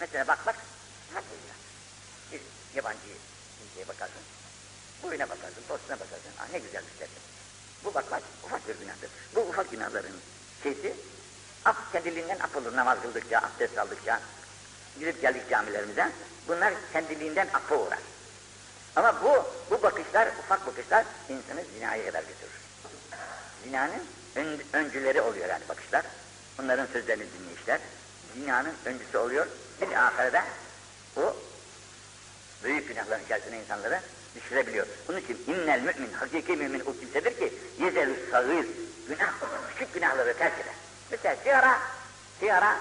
A: Mesela bak bak, nasıl ya? Bir yabancı kimseye bakarsın, boyuna bakarsın, postuna bakarsın, ah ne güzel dersin. Bu bak bak, ufak bir günahtır. Bu ufak günahların şeysi, af kendiliğinden af olur namaz kıldıkça, abdest aldıkça, gidip geldik camilerimize, bunlar kendiliğinden affa uğrar. Ama bu, bu bakışlar, ufak bakışlar insanı zinaya kadar götürür. Zinanın ön, öncüleri oluyor yani bakışlar. Bunların sözlerini dinleyişler. Zinanın öncüsü oluyor. Bir ahirede o büyük günahların içerisine insanları düşürebiliyor. Bunun için innel mümin, hakiki mümin o kimsedir ki yezelü sağır, günah, küçük günahları terk eder. Mesela sigara, sigara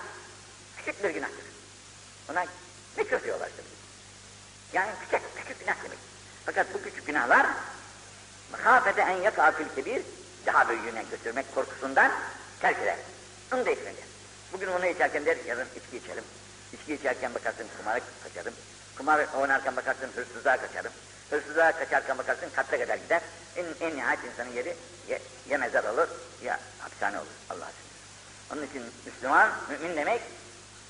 A: küçük bir günahtır. Ona mikro diyorlar işte. Yani küçük, küçük günah demek. Fakat bu küçük günahlar mehafete en yaka fil kebir daha büyüğüne götürmek korkusundan terk eder. Onu da içmeyecek. Bugün onu içerken der, yarın içki içelim. İçki içerken bakarsın kumara kaçarım. Kumar oynarken bakarsın hırsızlığa kaçarım. Hırsızlığa kaçarken bakarsın katta kadar gider. En, en nihayet insanın yeri ya, ya mezar olur ya hapishane olur. Allah aşkına. Onun için Müslüman, mümin demek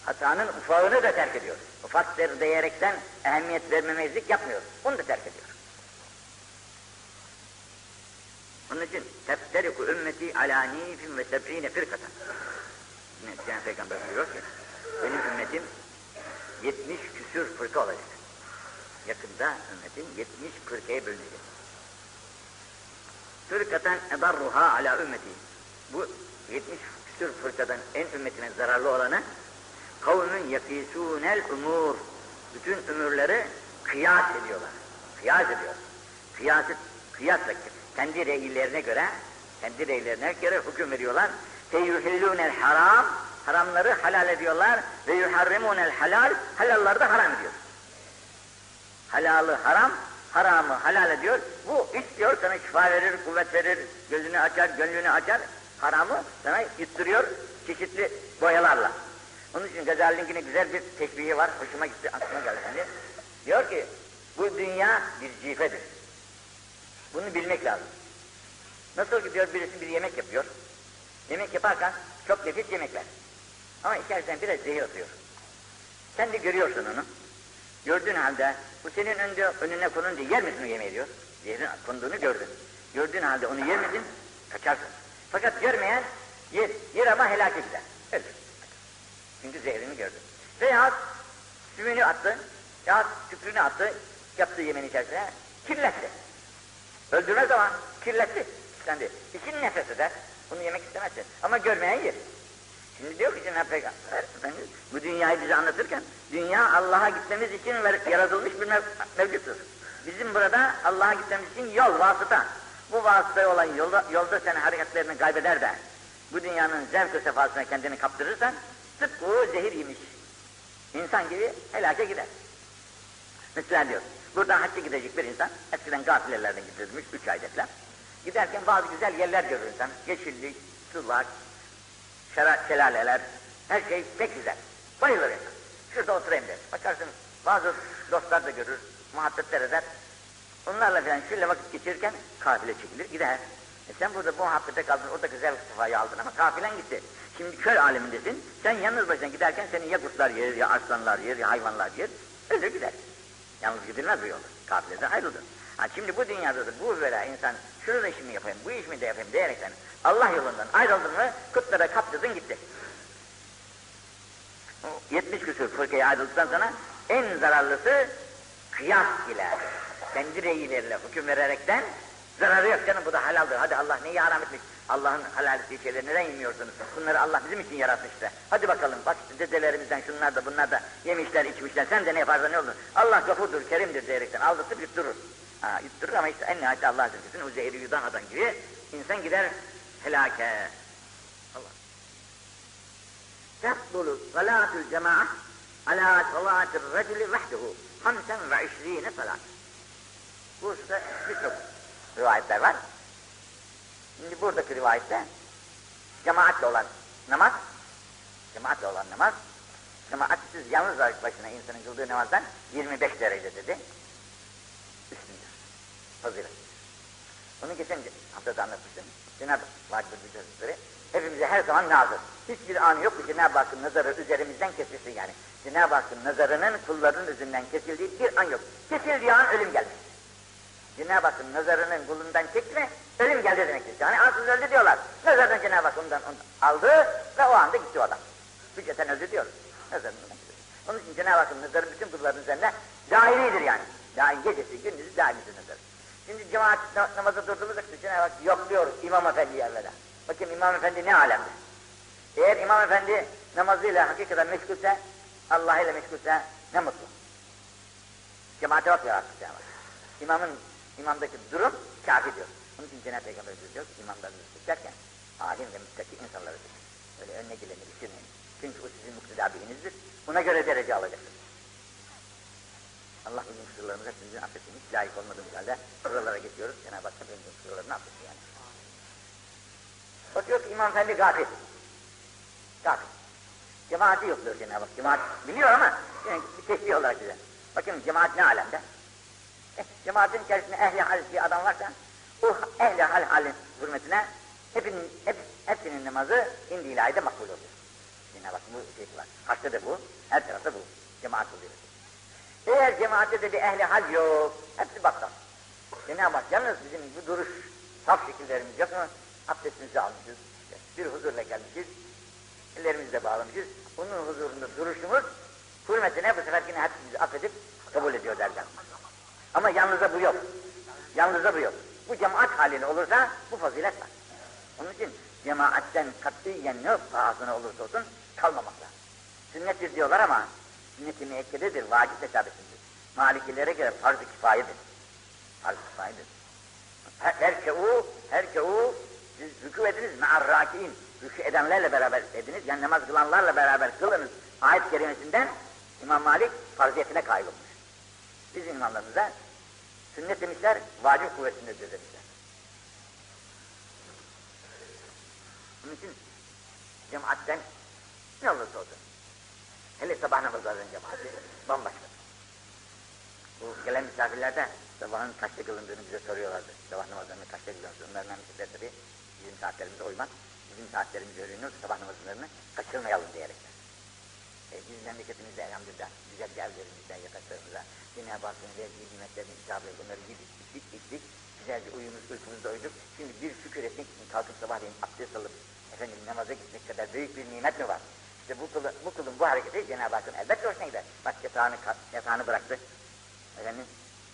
A: hatanın ufağını da terk ediyor. Ufaktır diyerekten ehemmiyet vermemezlik yapmıyor. Onu da terk ediyor. Onun için tefteriku ümmeti ala nifin ve seb'ine firkatan. Yani Peygamber buyuruyor ki benim ümmetim 70 küsür fırka olacak. Yakında ümmetim 70 fırkaya bölünecek. Fırkaten edarruha ala ümmeti. Bu 70 küsür fırkadan en ümmetine zararlı olanı kavmün yakisûnel umur. Bütün ömürleri kıyas ediyorlar. Kıyas ediyor. Kıyas, kıyasla kendi reylerine göre kendi reylerine göre hüküm veriyorlar. Feyuhillûnel haram haramları halal ediyorlar ve yuharrimunel halal halalları da haram ediyor. Halalı haram, haramı halal ediyor. Bu istiyor sana şifa verir, kuvvet verir, gözünü açar, gönlünü açar. Haramı sana yuttırıyor çeşitli boyalarla. Onun için Gazali'ninkine güzel bir teşbihi var. Hoşuma gitti, aklıma geldi şimdi. Diyor ki, bu dünya bir cifedir. Bunu bilmek lazım. Nasıl ki diyor birisi bir yemek yapıyor. Yemek yaparken çok nefis yemekler. Ama içerisinden biraz zehir atıyor. Sen de görüyorsun onu. Gördüğün halde bu senin önünde, önüne konunca yer misin o yemeği diyor. Zehrin konduğunu gördün. Gördüğün halde onu yer misin? Kaçarsın. Fakat görmeyen yer, yer ama helak gider. Ölür. Çünkü zehrini gördü. Veyahut sümünü attı, yahut tükrünü attı, yaptığı yemeğin içerisine kirletti. Öldürmez ama kirletti. Kendi. İçin nefret eder. Bunu yemek istemezsin. Ama görmeyen yer. Şimdi diyor ki Cenab-ı Peygamber Efendimiz bu dünyayı bize anlatırken dünya Allah'a gitmemiz için yaratılmış bir mev mevcuttur. Bizim burada Allah'a gitmemiz için yol, vasıta. Bu vasıta olan yolda, yolda sen hareketlerini kaybeder de bu dünyanın zevk-ı sefasına kendini kaptırırsan tıpkı zehir yemiş insan gibi helake gider. Mesela diyor, buradan hacca gidecek bir insan, eskiden gafilelerden gidilmiş, üç falan. Giderken bazı güzel yerler görür insan, yeşillik, sular, şelaleler, her şey pek güzel. Bayılır insan. Şurada oturayım der. Bakarsın bazı dostlar da görür, muhabbetler eder. Onlarla falan şöyle vakit geçirirken kafile çekilir, gider. E sen burada bu muhabbete kaldın, orada güzel sıfayı aldın ama kafilen gitti. Şimdi köy alemindesin, sen yalnız başına giderken seni ya kurtlar yer, ya arslanlar yer, ya hayvanlar yer, öyle gider. Yalnız gidilmez bu yolda, kafileden ayrılır. Ha şimdi bu dünyada da bu böyle insan şunu işimi yapayım, bu işimi de yapayım diyerekten Allah yolundan ayrıldın mı kutlara kaptırdın gitti. 70 küsur fırkaya ayrıldıktan sonra en zararlısı kıyas ile, kendi reyilerle hüküm vererekten zararı yok canım bu da halaldir. Hadi Allah neyi haram etmiş? Allah'ın helal ettiği şeyleri neden yemiyorsunuz? Bunları Allah bizim için yaratmıştı. Hadi bakalım bak dedelerimizden şunlar da bunlar da yemişler içmişler. Sen de ne yaparsan ne olur. Allah gafurdur, kerimdir diyerekten aldatıp yutturur. Ha, yutturur ama işte en nihayet Allah zikretin üzeri yudan adam gibi insan gider helake. Allah. Tehbulu salatul cemaat ala salatil recili vahduhu. Hamsen ve işrine salat. Bu işte birçok rivayetler var. Şimdi buradaki rivayette cemaatle olan namaz, cemaatle olan namaz, cemaatsiz yalnız başına insanın kıldığı namazdan 25 derece dedi. Üstündür. Fazilet. Onu geçen haftada anlatmıştım. Cenab-ı Vacib Hazretleri hepimize her zaman nazır. Hiçbir an yok ki Cenab-ı Hakk'ın nazarı üzerimizden kesilsin yani. Cenab-ı Hakk'ın nazarının kulların üzerinden kesildiği bir an yok. Kesildiği an ölüm gelmiş. Cenab-ı Hakk'ın nazarının kulundan çekme, ölüm geldi demektir. Yani ansız öldü diyorlar. Nazardan Cenab-ı Hak ondan, ondan aldı ve o anda gitti o adam. Hücceten öldü diyoruz. Nazarından gitti. Onun için Cenab-ı Hakk'ın nazarı bütün kulların üzerine daimidir yani. Daim gecesi, gündüzü daimidir nazarı. Şimdi cemaat namazı durduğumuzda Cenab-ı Hak yok diyoruz İmam Efendi yerlere. Bakın İmam Efendi ne alemde. Eğer İmam Efendi namazıyla hakikaten meşgulse, Allah ile meşgulse ne mutlu. Cemaate bakmıyor artık Cenab-ı Hak. İmamın, imamdaki durum kafi diyor. Onun için Cenab-ı Peygamber diyor imamlarınızı seçerken alim ve müttaki insanları seçin. Öyle önüne geleni düşünmeyin. Çünkü o sizin mukteda bilinizdir. Buna göre derece alacaksınız. Allah bizim kusurlarımızı hepimizin affetsin. Hiç layık olmadığımız halde buralara geçiyoruz. Cenab-ı Hak hepimizin kusurlarını affetsin yani. Bakıyor ki İmam Efendi gafil. Gafil. Cemaati yok diyor Cenab-ı Hak. Cemaat biliyor ama yani bir teşbih olarak bize. Bakın cemaat ne alemde? Eh, cemaatin içerisinde ehli hal bir adam varsa o ehli hal halin hürmetine hepinin, hep, hepsinin namazı indi ilahide makbul oluyor. Cenab-ı Hak bu şey var. Haçta da bu, her tarafta bu. Cemaat oluyor. Eğer cemaatte de bir ehli hal yok, hepsi bakkal. Cenab-ı Hak yalnız bizim bu duruş, saf şekillerimiz yok mu? Abdestimizi almışız, işte bir huzurla gelmişiz, ellerimizi de bağlamışız. Bunun huzurunda duruşumuz, hürmetine bu sefer yine hepimizi affedip kabul ediyor derler. Ama yalnızda bu yok. Yalnızda bu yok. Bu cemaat halinde olursa bu fazilet var. Onun için cemaatten katiyen ne pahasına olursa olsun kalmamakla. Sünnettir diyorlar ama sünnet-i müekkededir, vacip hesabetinde. Malikilere göre farz-ı kifayedir. Farz-ı kifayedir. Herke'u, herke'u siz rükû ediniz me'ar râki'in. Rükû edenlerle beraber ediniz, yani namaz kılanlarla beraber kılınız. Ayet kerimesinden İmam Malik farziyetine kaybolmuş. Bizim imamlarımıza sünnet demişler, vacip kuvvetindedir demişler. Onun için cemaatten ne olursa olsun. Hele sabah namazlarının cemaati bambaşka. Bu gelen misafirler de sabahın kaçta kılındığını bize soruyorlardı. Sabah namazlarını kaçta kılıyorsunuz? Onların namazları tabi bizim saatlerimize uymaz. Bizim saatlerimizi öğreniyoruz, sabah namazlarını kaçırmayalım diyerekler. E, biz memleketimizde elhamdülillah güzel evlerimizden, yataklarımıza, Cenab-ı Hakk'ın verdiği nimetlerin icabı bunları yedik, içtik, içtik. Güzelce uyumuz, uykumuzda uyuduk. Şimdi bir şükür etmek için kalkıp sabahleyin abdest alıp efendim namaza gitmek kadar büyük bir nimet mi var? İşte bu kulun bu, kulun bu hareketi Cenab-ı Hakk'ın elbette hoşuna gider. Bak yatağını, yatağını bıraktı. Efendim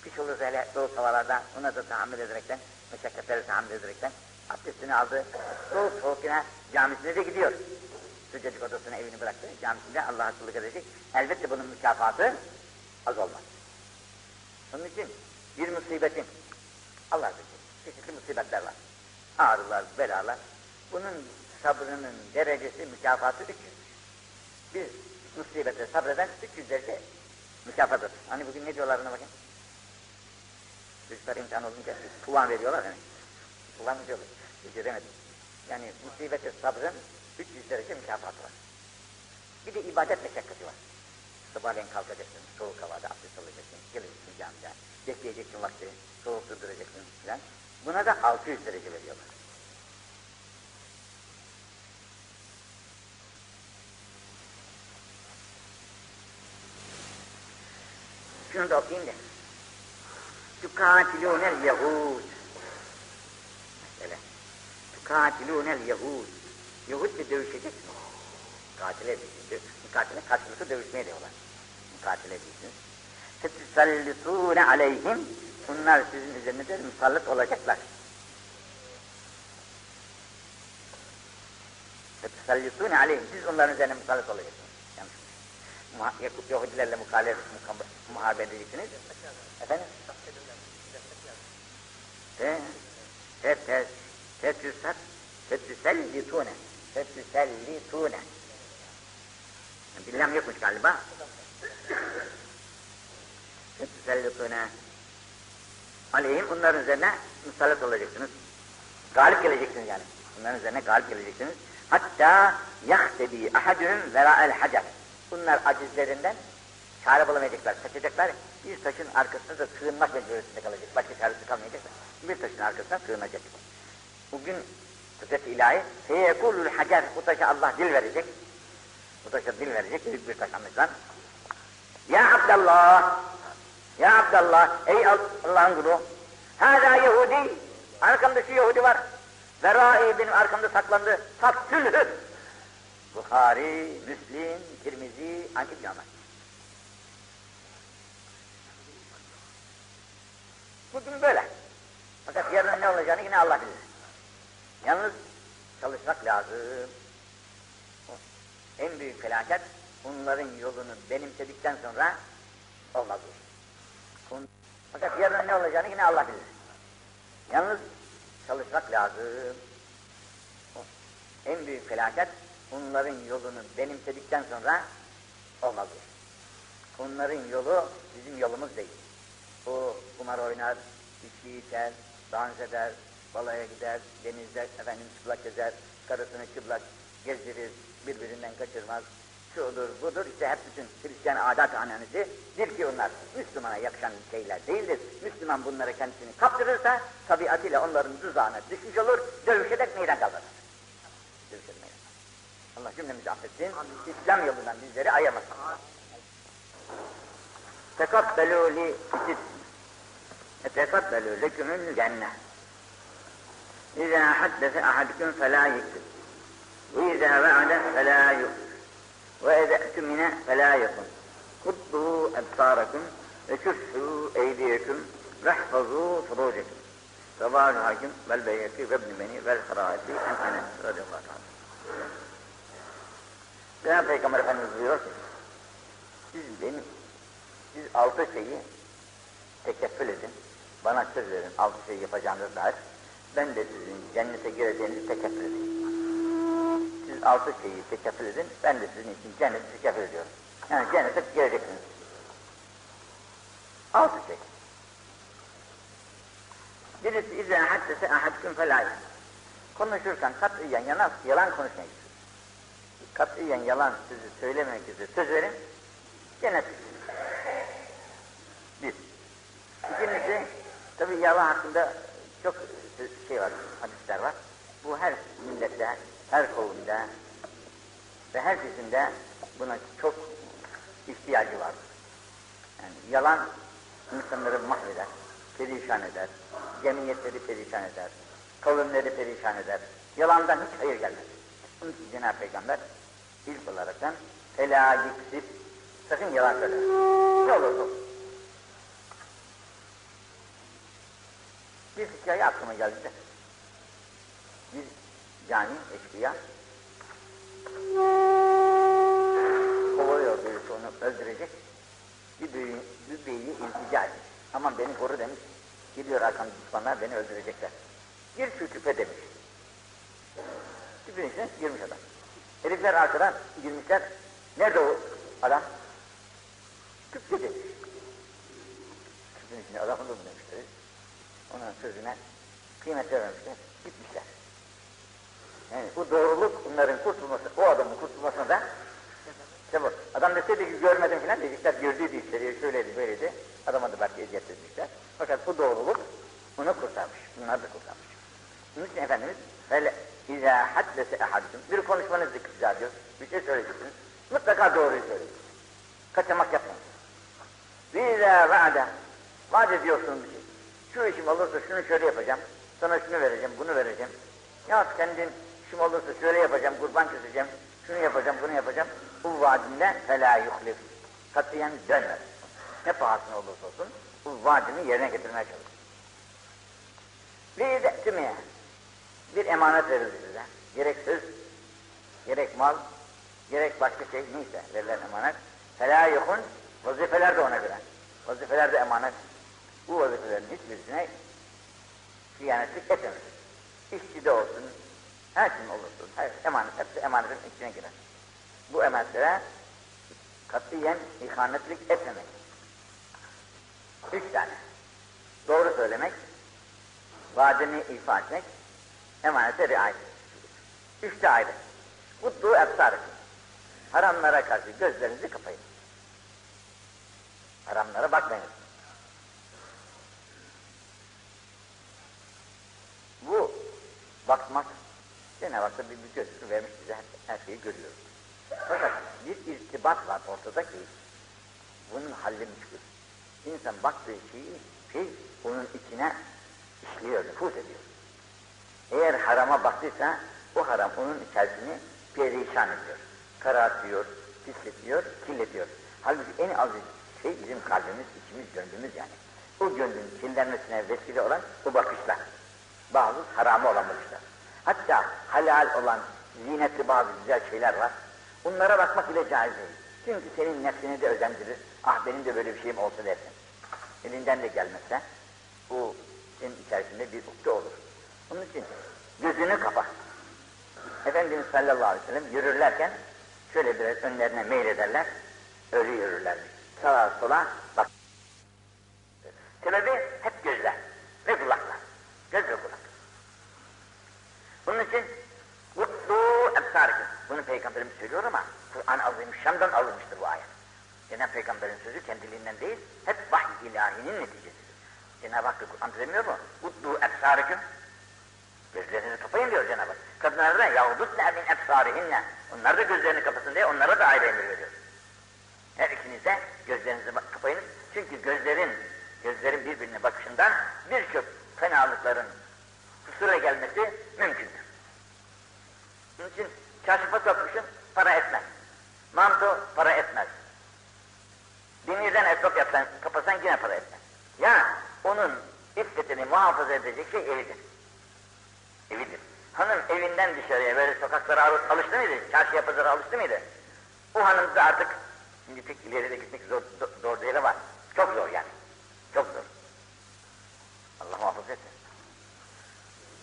A: Kış olursa hele soğuk havalarda ona da tahammül ederekten, meşakkatleri tahammül ederekten abdestini aldı. Soğuk soğuk yine camisine de gidiyor. Sıcacık odasına evini bıraktı. Camisinde Allah'a kulluk edecek. Elbette bunun mükafatı az olmaz. Onun için bir musibetin Allah bilir. Çeşitli musibetler var. Ağrılar, belalar. Bunun sabrının derecesi, mükafatı 300. Bir musibete sabreden 300 derece mükafatıdır. Hani bugün ne diyorlar ona bakın. Çocuklar imtihan olunca puan veriyorlar yani. Puan mı diyorlar? Beceremedim. Yani musibete sabrın 300 derece mükafatı var. Bir de ibadet meşakkati var. Sabahleyin kalkacaksın, soğuk havada abdest alacaksın, geleceksin camiden, bekleyeceksin vakti, soğuk durduracaksın filan. Buna da 600 derece veriyorlar. Şunu da okuyayım da. Tukatilûnel yehûd. Mesela. Tukatilûnel yehûd. Yahud'la dövüşeceksin. Katile diyeceksin. Katile karşılıklı dövüşmeye diyorlar. Katile diyeceksiniz. Fetisallitûne aleyhim. Bunlar sizin üzerinize musallat olacaklar. Fetisallitûne aleyhim. Siz onların üzerine musallat olacaksınız. Yanlış. Yahudilerle mukale, muharebe edeceksiniz. Efendim? Fetisallitûne. Fetisallitûne. Bilmem yokmuş galiba. Fetisallitûne. Aleyhim bunların üzerine musallat olacaksınız. Galip geleceksiniz yani. Bunların üzerine galip geleceksiniz. Hatta yahtebi ahadünün vera'el hacer. Bunlar acizlerinden çare bulamayacaklar, kaçacaklar. Bir taşın arkasında da sığınmak mecburiyetinde kalacak. Başka çaresi kalmayacak. Bir taşın arkasına sığınacak. Bugün kudret ilahi feyekulul hacer. Bu taşa Allah dil verecek. Bu taşa dil verecek. Büyük bir taş anlaşılan. Ya Abdallah. Ya Abdallah. Ey Allah'ın kulu. Hâzâ Yahudi. Arkamda şu Yahudi var. Verai benim arkamda saklandı. Faktülhü. Bukhari, Müslim, Tirmizi, Ankit Ömer. Bugün böyle. Fakat yarın ne olacağını yine Allah bilir. Yalnız çalışmak lazım. En büyük felaket bunların yolunu benimsedikten sonra olmaz. Fakat yarın ne olacağını yine Allah bilir. Yalnız çalışmak lazım. En büyük felaket bunların yolunu benimsedikten sonra olmaz bu. Bunların yolu bizim yolumuz değil. Bu kumar oynar, içki içer, dans eder, balaya gider, denizde efendim çıplak gezer, karısını çıplak gezdirir, birbirinden kaçırmaz, şudur budur işte hep bütün Hristiyan adat ananızı bir ki onlar Müslümana yakışan şeyler değildir. Müslüman bunlara kendisini kaptırırsa tabiatıyla onların tuzağına düşmüş olur, dövüşerek meydan kaldırır. Dövüşerek meydan Allah cümlemizi affetsin, İslam yolundan bizleri ayırmasın. Tekabbelû li Tekabbelû lekümül cenne. İzâ haddese ahadüküm felâ yekzib. Ve izâ ve'ade felâ yu'fir. Ve izâ e'tümine felâ yakun. Kuddu ebsârakum ve küffû eydiyeküm vehfazû furûcekum. Sabahül hakim vel beyyeki ve ibn beni vel harâeti en enes radıyallahu ta'ala. Cenab-ı Peygamber Efendimiz buyuruyor ki, siz benim, siz altı şeyi tekeffül edin, bana söz verin, altı şeyi yapacağınız dair, ben de sizin cennete gireceğinizi tekeffül edeyim. Siz altı şeyi tekeffül edin, ben de sizin için cenneti tekeffül ediyorum. Yani cennete gireceksiniz. Altı şey. Birisi izâ haddese ahadküm felâ Konuşurken katiyen yalan, yalan konuşmayın katiyen yalan sözü söylememek üzere söz verin, cennet Bir. İkincisi, tabi yalan hakkında çok şey var, hadisler var. Bu her millette, her kavimde ve her kesimde buna çok ihtiyacı var. Yani yalan insanları mahveder, perişan eder, cemiyetleri perişan eder, kavimleri perişan eder. Yalandan hiç hayır gelmez. Bunun için Cenab-ı Peygamber ilk olaraktan felâ yüksip sakın yalan söyle. Ne olursa olsun. Bir hikaye aklıma geldi de. Bir cani eşkıya kovalıyor birisi onu öldürecek. Bir, büyü, bir beyi iltica etmiş. Aman beni koru demiş. Gidiyor arkamda düşmanlar beni öldürecekler. Gir şu küpe demiş. Küpün içine girmiş adam. Herifler arkadan girmişler. Nerede o adam? Küpte demiş. Küpün içine adamı da demişler. Onun sözüne kıymet vermemişler. Gitmişler. Yani bu doğruluk bunların kurtulması, o adamın kurtulmasına da bu. Adam deseydi ki görmedim filan dedikler gördüydü içeriye şöyleydi böyleydi. Adama da belki eziyet etmişler. Fakat bu doğruluk onu kurtarmış. Bunlar da kurtarmış. Bunun için Efendimiz böyle İzâ haddese ehadüküm bir konuşmanız iktiza diyor. Bir şey söyleyeceksiniz. Mutlaka doğruyu söyleyin. Kaçamak yapmayın. İzâ vaade vaat ediyorsunuz bir şey. Şu işim olursa şunu şöyle yapacağım. Sana şunu vereceğim, bunu vereceğim. Ya kendin işim olursa şöyle yapacağım, kurban keseceğim. Şunu yapacağım, bunu yapacağım. Bu vaadinde felâ yuhlif. Katiyen dönmez. Ne pahasına olursa olsun bu vaadini yerine getirmeye çalışır. Bir de bir emanet verildi size. Gerek söz, gerek mal, gerek başka şey neyse verilen emanet. Felâ yukun, vazifeler de ona göre. Vazifeler de emanet. Bu vazifelerin hiçbirisine hıyanetlik etmemez. İşçi de olsun, her kim olursun, her emanet, hepsi emanetin içine girer. Bu emanetlere katiyen ihanetlik etmemek. Üç tane. Doğru söylemek, vaadini ifa etmek, emanete riayet. Üçte ayrı. Mutlu efsar. Haramlara karşı gözlerinizi kapayın. Haramlara bakmayın. Bu bakmak Cenab-ı bir, bir göz vermiş bize her, her şeyi görüyoruz. Fakat bir irtibat var ortada ki bunun halli müşkül. İnsan baktığı şeyi şey onun içine işliyor, nüfuz ediyor. Eğer harama baktıysa o haram onun içerisini perişan ediyor. Karartıyor, pisletiyor, kirletiyor. Halbuki en az şey bizim kalbimiz, içimiz, gönlümüz yani. O gönlün kirlenmesine vesile olan o bakışlar. Bazı haramı olan bakışlar. Hatta halal olan zinetli bazı güzel şeyler var. Bunlara bakmak bile caiz değil. Çünkü senin nefsini de özendirir. Ah benim de böyle bir şeyim olsa dersin. Elinden de gelmezse bu senin içerisinde bir ukde olur. Onun için gözünü kapa. Efendimiz sallallahu aleyhi ve sellem yürürlerken şöyle biraz önlerine meylederler, öyle yürürlermiş. Sağa sola bak. Sebebi hep gözler ve kulaklar. Göz ve kulak. Bunun için mutlu ebsarikim. Bunu Peygamberimiz söylüyor ama Kur'an-ı Azimüşşan'dan alınmıştır bu ayet. Cenab-ı Peygamber'in sözü kendiliğinden değil, hep vahiy ilahinin neticesidir. Cenab-ı Hak Kur'an demiyor mu? Mutlu ebsarikim. Gözlerini kapayın diyor Cenab-ı Hak. Kadınlara da yahudutne min ebsarihinne. Onlar da gözlerini kapasın diye onlara da ayrı emir veriyor. Her ikiniz de gözlerinizi kapayınız. Çünkü gözlerin, gözlerin birbirine bakışından birçok fenalıkların kusura gelmesi mümkündür. Bunun için çarşıfa sokmuşsun, para etmez. Manto para etmez. Demirden esnaf yapsan, kapasan yine para etmez. Ya onun iffetini muhafaza edecek şey evidir. Evidir. Hanım evinden dışarıya böyle sokaklara alıştı mıydı? Çarşıya pazara alıştı mıydı? O hanım da artık şimdi pek ileride gitmek zor, zor değil ama çok zor yani. Çok zor. Allah muhafaza etsin.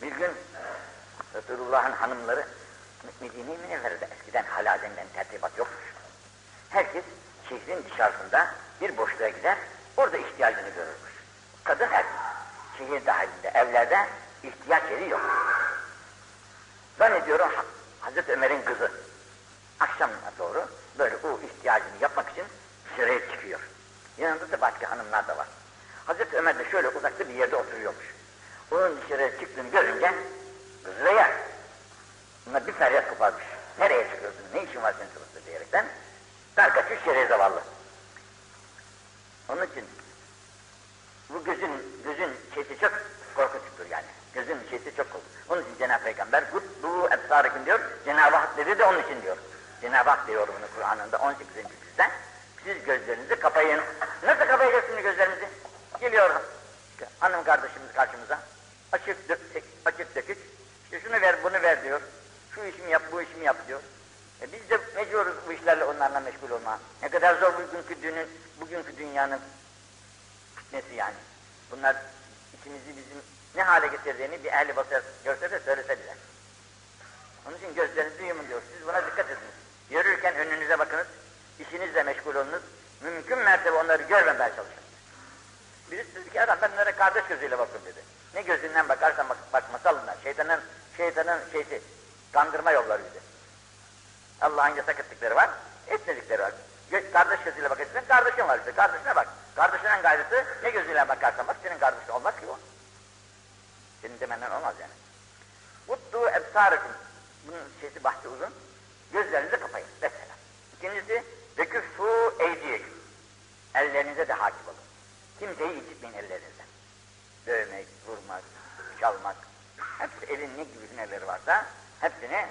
A: Bir gün Resulullah'ın hanımları Medine-i Münevvere'de eskiden hala denilen tertibat yokmuş. Herkes şehrin dışarısında bir boşluğa gider, orada ihtiyacını görürmüş. Kadın her şehir dahilinde, evlerde ihtiyaç yeri yok. Zannediyorum Hazreti Ömer'in kızı akşamına doğru böyle o ihtiyacını yapmak için dışarıya çıkıyor. Yanında da başka hanımlar da var. Hazreti Ömer de şöyle uzakta bir yerde oturuyormuş. Onun dışarıya çıktığını görünce kızı ya Bunlar bir feryat koparmış. Nereye çıkıyorsun, ne işin var senin sırasında diyerekten dar kaçmış şereye zavallı. Onun için bu gözün, gözün şeysi çok korkutucudur yani. Gözün şeysi çok korkutucu. Onun için Cenab-ı Peygamber kutlu ebsarikin diyor. Cenab-ı Hak dedi de onun için diyor. Cenab-ı Hak diyor bunu Kur'an'ında 18. cüzde. Siz gözlerinizi kapayın. Nasıl kapayacaksınız gözlerimizi? Geliyor hanım kardeşimiz karşımıza. Açık, açık dökük. İşte şunu ver, bunu ver diyor. Şu işimi yap, bu işimi yap diyor. E biz de mecburuz bu işlerle onlarla meşgul olma. Ne kadar zor bugünkü dünün, bugünkü dünyanın fitnesi yani. Bunlar içimizi bizim ne hale getirdiğini bir ehli basar görse de söylese bize. Onun için gözlerinizi yumun diyor. Siz buna dikkat edin. Yürürken önünüze bakınız. İşinizle meşgul olunuz. Mümkün mertebe onları görmemeye çalışın. Birisi dedi ki adam ben onlara kardeş gözüyle bakın dedi. Ne gözünden bakarsan bak, bakma salınlar. Şeytanın, şeytanın şeysi, kandırma yolları bizi. Allah'ın yasak ettikleri var, etmedikleri var. Kardeş gözüyle bakacaksın, kardeşin var işte, kardeşine bak. Kardeşinin gayrısı ne gözüyle bakarsan bak, senin kardeşin olmaz ki o. Senin demenden olmaz yani. Uttu ebsarıkım. Bunun şeysi bahsi uzun. Gözlerinizi kapayın. Mesela. İkincisi, veküffû eydiyeküm. Ellerinize de hakim olun. Kimseyi incitmeyin ellerinizden. Dövmek, vurmak, çalmak. Hepsi elin ne gibi hünerleri varsa hepsini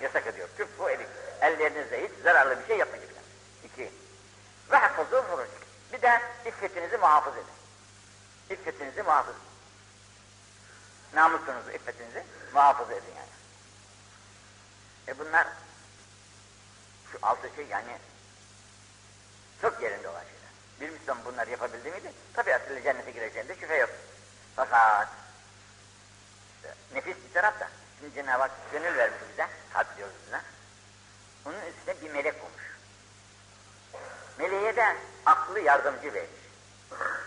A: yasak ediyor. Küffû edik. Ellerinizle hiç zararlı bir şey yapmayacaklar. İki. Ve hafızû furucuk. Bir de iffetinizi muhafaza edin. İffetinizi muhafaza edin. Namusunuzu, iffetinizi muhafaza edin yani. E bunlar şu altı şey yani çok yerinde olan şeyler. Bir Müslüman bunları yapabildi miydi? Tabiatıyla cennete gireceğinde şüphe yok. Fakat nefis bir tarafta. Şimdi Cenab-ı Hak gönül vermiş bize, kalp diyoruz bize. Onun üstüne bir melek olmuş. Meleğe de aklı yardımcı vermiş.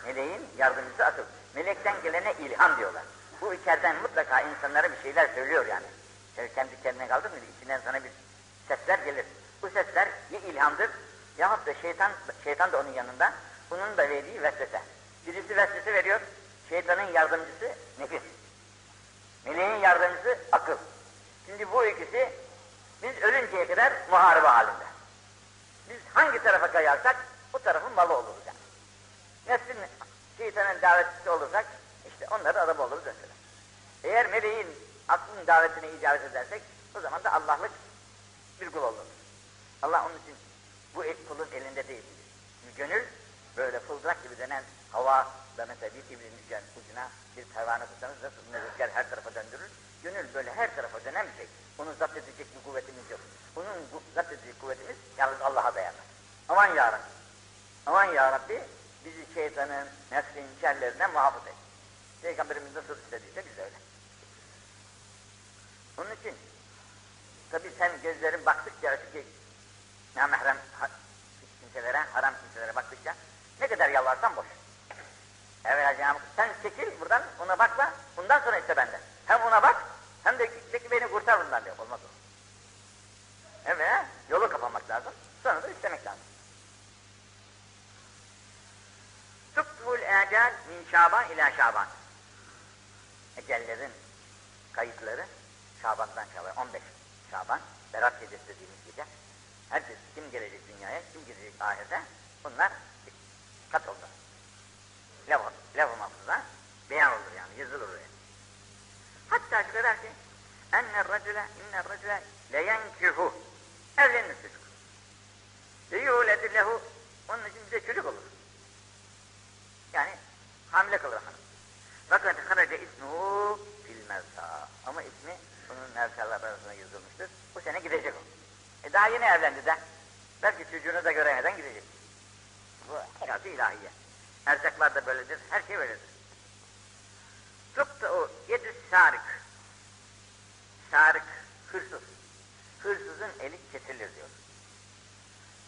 A: Meleğin yardımcısı akıl. Melekten gelene ilham diyorlar. Bu içeriden mutlaka insanlara bir şeyler söylüyor yani. Şöyle kendi kendine kaldır mı? İçinden sana bir sesler gelir. Bu sesler ya ilhamdır yahut da şeytan, şeytan da onun yanında. Bunun da verdiği vesvese. Birisi vesvese veriyor. Şeytanın yardımcısı nefis. Meleğin yardımcısı akıl. Şimdi bu ikisi biz ölünceye kadar muharebe halinde. Biz hangi tarafa kayarsak o tarafın malı oluruz yani. Nefsin şeytanın davetçisi olursak işte onları araba oluruz mesela. Eğer meleğin aklın davetine icabet edersek o zaman da Allah'lık bir kul olur. Allah onun için bu kulun elinde değil. Gönül böyle fıldırak gibi denen hava da mesela bir kibrin ucuna bir pervane tutsanız nasıl rüzgar her tarafa döndürür. Gönül böyle her tarafa şey. Onu zapt edecek bir kuvvetimiz yok. Bunun zapt edecek kuvvetimiz yalnız Allah'a dayanır. Aman ya Rabbi. Aman ya Rabbi bizi şeytanın, nefsin şerlerinden muhafaza et. Peygamberimiz nasıl istediyse biz öyle. Onun için tabi sen gözlerin baktıkça açık namahrem kimselere, haram kimselere baktıkça ne kadar yalvarsan boş. Evet Cenab-ı sen çekil buradan ona bakma, bundan sonra iste benden. Hem ona bak, hem de peki beni kurtar bundan diyor. Olmaz o. Evet, yolu kapamak lazım. Sonra da istemek lazım. Tuktubul ecel min şaban ila şaban. Ecellerin kayıtları Şaban'dan Şaban, 15 Şaban, Berat Gecesi dediğimiz gece. Herkes kim gelecek dünyaya, kim gelecek ahirete, bunlar kat oldu. Laf, laf mahfuza beyan olur yani, yazılır oraya. Kadar ki, enne racüle, inne racüle leyenkihu, evlenir çocuk. Leyuledir lehu, onun için bize çocuk olur. Yani hamile kalır hanım. Fakat haraca ismuhu fil. Ama ismi bunun mevtalar arasında yazılmıştır. Bu sene gidecek o. E daha yeni evlendi de. Belki çocuğunu da göremeden gidecek. Bu hayatı ilahiye. Erzaklar da böyledir, her şey böyledir. Tıpta o yedi sarık. Sarık, hırsız. Hırsızın eli kesilir diyor.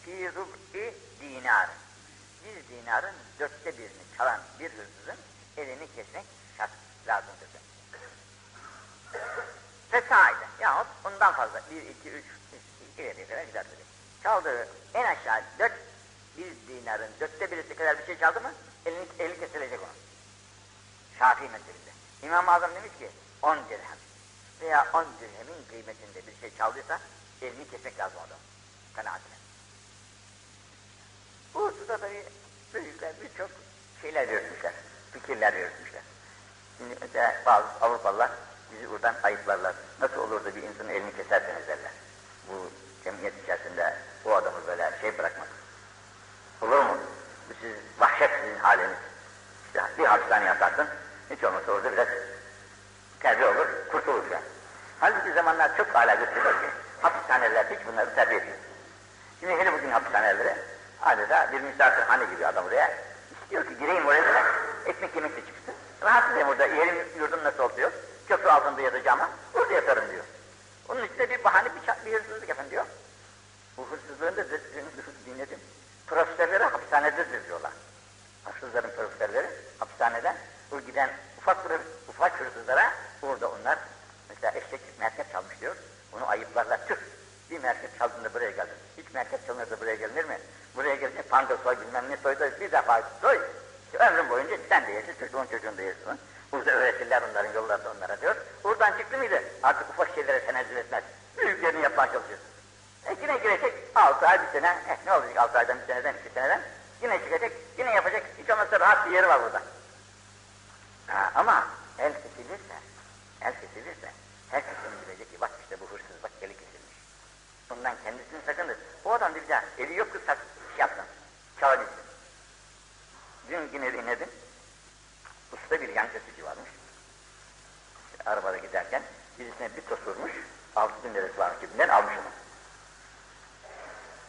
A: Fi rub'i dinar. Bir dinarın dörtte birini çalan bir hırsızın elini kesmek şart lazımdır. Fesaide yahut ondan fazla bir, iki, üç, ileriye kadar gider dedi. Çaldığı en aşağı dört bir dinarın dörtte birisi kadar bir şey çaldı mı elini, eli kesilecek onun. Şafii meselinde. İmam-ı Azam demiş ki on dirhem veya on dirhemin kıymetinde bir şey çaldıysa elini kesmek lazım adam. Kanaatine. Bu hususta tabii büyükler birçok şeyler yürütmüşler, fikirler yürütmüşler. Şimdi mesela bazı Avrupalılar bizi buradan ayıplarlar. Nasıl olur da bir insanın elini keserseniz derler. Bu cemiyet içerisinde bu adamı böyle şey bırakmak. Olur mu? Bu siz, vahşet sizin haliniz. İşte bir hapishane yatarsın, hiç olmazsa orada biraz zamanlar çok hala gösteriyor ki hapishaneler hiç bunları terbiye ediyor. Şimdi hele bugün hapishaneleri adeta bir misafirhane gibi adam oraya istiyor ki gireyim oraya da ekmek yemek de çıksın. Rahatsızım orada yerim yurdum nasıl oluyor? Köprü altında yatacağım ama orada yatarım diyor. Onun için de bir bahane bir, bir hırsızlık efendim diyor. Bu hırsızlığın da dinledim. Profesörleri hapishanededir diyorlar. Hırsızların profesörleri hapishaneden bu giden ufak ufak hırsızlara orada onlar mesela eşek merkep çalmış diyor. Onu ayıplarlar. Tüh bir merkep çaldığında buraya geldin. Hiç merkep çalınır da buraya gelinir mi? Buraya gelince panda soy bilmem ne soy da bir defa soy. İşte ömrün boyunca sen de yersin, çocuğun çocuğun da yersin. Burada öğretirler onların yollarda onlara diyor. Buradan çıktı mıydı? Artık ufak şeylere tenezzül etmez. Büyüklerini yapmaya çalışıyorsun. E yine girecek altı ay bir sene, eh, ne olacak altı aydan bir seneden iki seneden? Yine çıkacak, yine yapacak, hiç olmazsa rahat bir yeri var burada. Ha, ama el kesilirse, el kesilirse, herkes onu bilecek ki bak işte bu hırsız, bak eli kesilmiş. Bundan kendisini sakındır. O adam bir daha eli yok ki sak, şey yapsın, çalabilsin. Dün yine dinledim, usta bir yan kesici varmış. İşte arabada giderken birisine bir tos vurmuş, altı bin lirası varmış gibinden almış onu.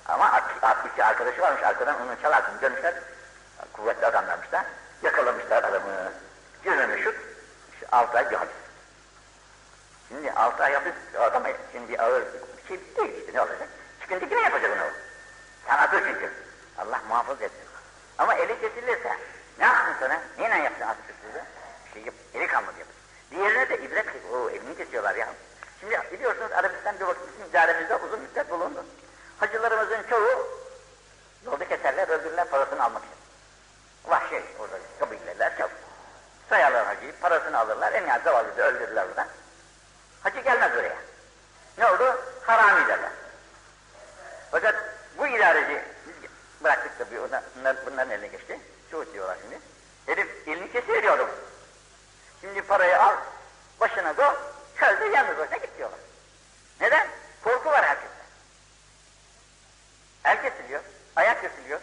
A: Ama iki arkadaşı varmış arkadan onu çalarsın dönmüşler. Kuvvetli adamlarmış da yakalamışlar adamı. Gözünü şut, işte altı ay bir hapis. Şimdi altı ay hapis adama şimdi ağır bir değil işte ne olacak? Çıkınca yine yapacak onu. Sanatı çünkü. Allah muhafaza etsin. Ama eli kesilirse ne yapsın sana? Neyle yapsın artık sizi? Şey yap, eli kalmadı yapın. Diğerine de ibret, o elini kesiyorlar ya. Şimdi biliyorsunuz Arabistan bir vakit bizim idaremizde uzun müddet bulundu. Hacılarımızın çoğu yolda keserler, öldürürler parasını almak için. Vahşi orada kabileler çok. Sayarlar hacıyı, parasını alırlar, en az zavallı da öldürürler oradan. Hacı gelmez oraya. Ne oldu? Harami derler. Fakat bu idareci, biz bıraktık da bir, bunlar, bunların eline geçti. Çoğu diyorlar şimdi. Herif elini kesiyor Şimdi parayı al, başına go, çölde yalnız başına git diyorlar. Neden? Korku var herkeste. El kesiliyor, ayak kesiliyor.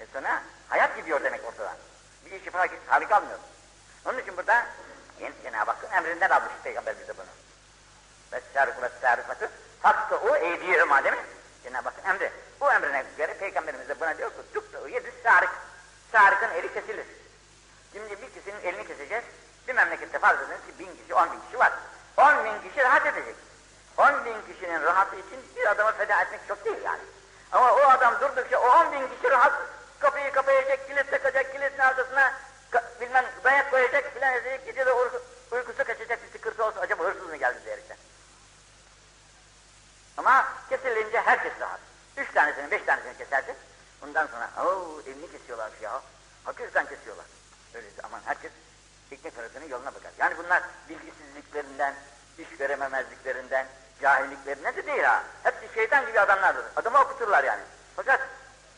A: E sonra hayat gidiyor demek ortadan. Bir işi falan hali kalmıyor. Onun için burada Cenab-ı Hakk'ın emrinden almış Peygamber bize bunu. Ve sârıkı ve sârıkatı hakkı o eğdiği mademi Cenab-ı Hakk'ın emri. Bu emrine göre Peygamberimiz de buna diyor ki tuttu yedi sârık. Sârıkın eli kesilir. Şimdi bir kişinin elini keseceğiz. Bir memlekette farz edin ki bin kişi, on bin kişi var. On bin kişi rahat edecek. On bin kişinin rahatı için bir adama feda etmek çok değil yani. Ama o adam durdukça o on bin kişi rahat kapıyı kapayacak, kilit takacak, kilitin arkasına bilmem dayak koyacak filan edecek, gece de uykusu kaçacak bir sıkıntı olsa acaba hırsız mı geldi diyerekten. Ama kesilince herkes rahat. Üç tanesini, beş tanesini kesersin. Bundan sonra ooo elini kesiyorlar ya. Hakikaten kesiyorlar. Öyleyse aman herkes ekmek parasının yoluna bakar. Yani bunlar bilgisizliklerinden, iş görememezliklerinden, cahilliklerinden de değil ha. Hepsi şeytan gibi adamlardır. Adamı okuturlar yani. Fakat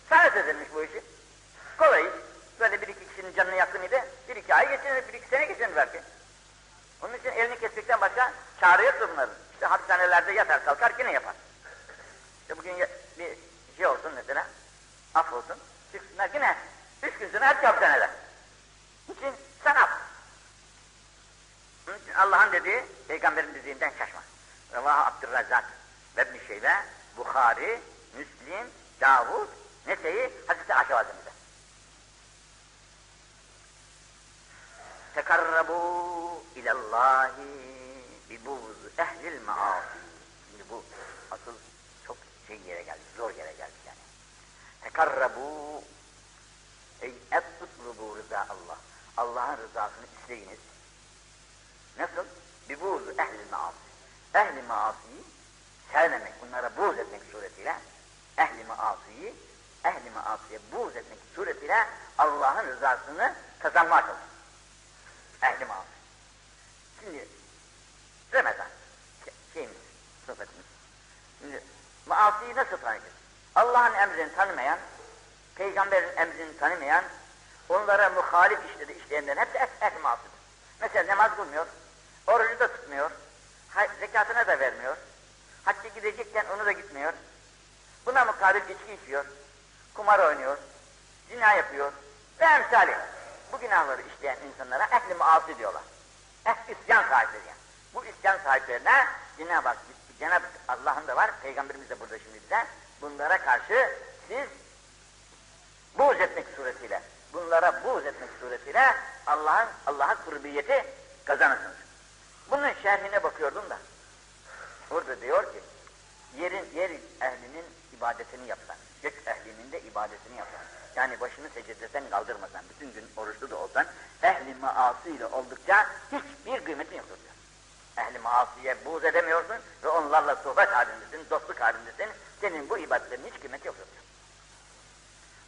A: sanat edilmiş bu işi. Kolay iş. Böyle bir iki kişinin canını yaktın idi, bir iki ay geçirir, bir iki sene geçirir belki. Onun için elini kestikten başka çare yoktur bunların. İşte hapishanelerde yatar kalkar yine yapar. İşte bugün bir şey olsun mesela, af olsun, çıksınlar yine üç gün sonra hepsi hapishaneler. için sanat. Allah'ın dediği, peygamberin dediğinden şaşma. Revah Abdurrazzak ve İbn-i Bukhari, Müslim, Davud, Nese'yi Hazreti Ayşe Validemize. Tekarrabu ilallahi bi buz ehlil maasi. Şimdi bu asıl şey yere geldi, zor yere geldi yani. Tekarrabu ey ettutlubu rıza Allah. Allah'ın rızasını isteyiniz. Nasıl? Bi buz ehlil maasi. Ehli maasiyi sevmemek, bunlara buğz etmek suretiyle ehli maasiyi, ehli maasiye buğz etmek suretiyle Allah'ın rızasını kazanmaya çalışır. Ehli maasi. Şimdi Ramazan şeyimiz, sohbetimiz. Şimdi maasiyi nasıl tanıyacağız? Allah'ın emrini tanımayan, peygamberin emrini tanımayan, onlara muhalif işleri işleyenlerin hepsi ehli maasidir. Mesela namaz kılmıyor, orucu da tutmuyor, zekatını da vermiyor. Hacca gidecekken onu da gitmiyor. Buna mukabil içki içiyor. Kumar oynuyor. Zina yapıyor. Ve emsali. Bu günahları işleyen insanlara ehli maasi diyorlar. Ehli isyan sahipleri yani. Bu isyan sahiplerine Cenab-ı Hak, Cenab-ı Allah'ın da var, Peygamberimiz de burada şimdi bize. Bunlara karşı siz buğz etmek suretiyle, bunlara buğz etmek suretiyle Allah'ın Allah'a kurbiyeti kazanırsınız. Bunun şerhine bakıyordum da. Orada diyor ki, yerin yer ehlinin ibadetini yapsan, gök ehlinin de ibadetini yapsan, yani başını secdeden kaldırmasan, bütün gün oruçlu da olsan, ehli maasıyla oldukça hiçbir kıymetin yoktur. Ehli maasiye buğz edemiyorsun ve onlarla sohbet halindesin, dostluk halindesin, senin bu ibadetlerin hiç kıymeti diyor.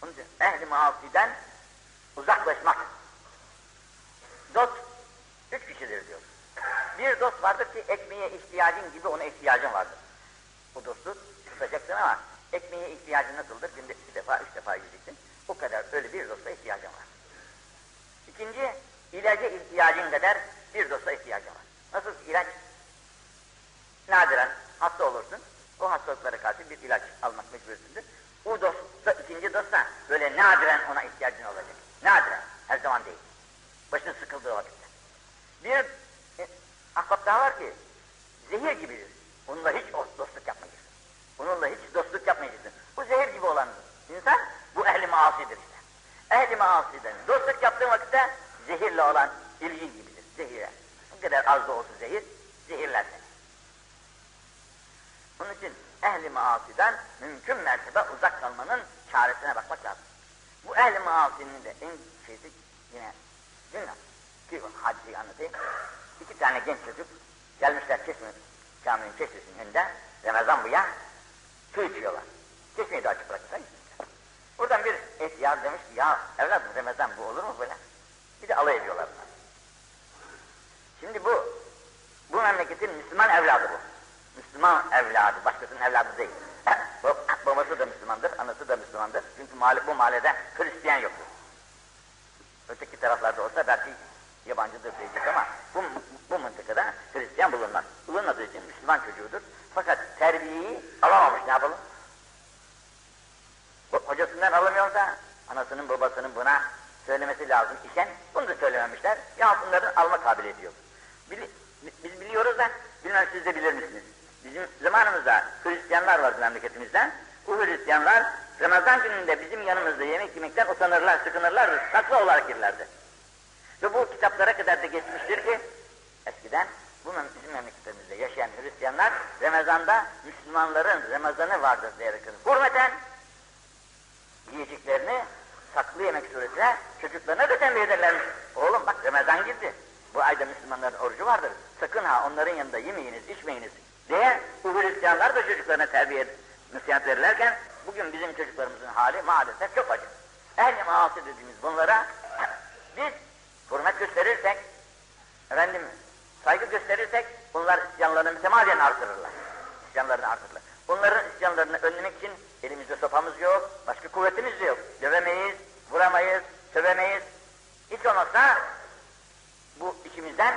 A: Onun için ehli maasiden uzaklaşmak. Dost üç kişidir diyor. Bir dost vardır ki ekmeğe ihtiyacın gibi ona ihtiyacın vardır. Bu dostu tutacaksın ama ekmeğe ihtiyacın nasıldır? Günde iki defa, üç defa yiyeceksin. O kadar öyle bir dosta ihtiyacın var. İkinci, ilaca ihtiyacın kadar bir dosta ihtiyacın var. Nasıl ilaç? Nadiren hasta olursun. O hastalıklara karşı bir ilaç almak mecburiyetindir. O dosta, ikinci dosta böyle nadiren ona ihtiyacın olacak. Nadiren, her zaman değil. Başın sıkıldığı vakitte. Bir e, ahbap daha var ki zehir gibidir. Onunla hiç dostluk yapmayacaksın. Onunla hiç dostluk yapmayacaksın. Bu zehir gibi olan insan bu ehli maasidir işte. Ehli maasiden dostluk yaptığın vakitte zehirle olan ilgin gibidir. Zehire. Kadar az da olsa zehir, zehirler seni. Onun için ehli maasiden mümkün mertebe uzak kalmanın çaresine bakmak lazım. Bu ehli maasinin de en şeysi yine günah. Ki hadiseyi anlatayım. İki tane genç çocuk gelmişler çeşme, caminin çeşmesinin önünde Ramazan bu ya su içiyorlar. Çeşmeyi de açık bırakmışlar. Buradan bir ihtiyar demiş ki ya evladım Ramazan bu olur mu böyle? Bir de alay ediyorlar. Şimdi bu bu memleketin Müslüman evladı bu. Müslüman evladı, başkasının evladı değil. <coughs> Babası da Müslümandır, anası da Müslümandır. Çünkü mahalle, bu mahallede Hristiyan yoktur. Öteki taraflarda olsa belki yabancıdır diyecek ama bu, bu mıntıkada Hristiyan bulunmaz. Bulunmadığı için Müslüman çocuğudur. Fakat terbiyeyi alamamış ne yapalım? Hocasından alamıyorsa anasının babasının buna söylemesi lazım iken bunu da söylememişler. Ya bunların alma kabiliyeti yok. Biz biliyoruz da bilmem siz de bilir misiniz? Bizim zamanımızda Hristiyanlar vardı memleketimizden. Bu Hristiyanlar Ramazan gününde bizim yanımızda yemek yemekten utanırlar, sıkınırlardı, saklı olarak girlerdi. Ve bu kitaplara kadar da geçmiştir ki eskiden bu bizim memleketimizde yaşayan Hristiyanlar Ramazan'da Müslümanların Ramazanı vardır diyerek hürmeten yiyeceklerini saklı yemek suretiyle çocuklarına da tembih ederlermiş. Oğlum bak Ramazan girdi. Bu ayda Müslümanların orucu vardır. Sakın ha onların yanında yemeyiniz, içmeyiniz diye bu Hristiyanlar da çocuklarına terbiye nasihat verirlerken bugün bizim çocuklarımızın hali maalesef çok acı. Ehli maası dediğimiz bunlara <clears throat> biz hürmet gösterirsek, efendim saygı gösterirsek bunlar isyanlarını mütemadiyen artırırlar. İsyanlarını artırırlar. Bunların isyanlarını önlemek için elimizde sopamız yok, başka kuvvetimiz de yok. Dövemeyiz, vuramayız, sövemeyiz. Hiç olmazsa bu ikimizden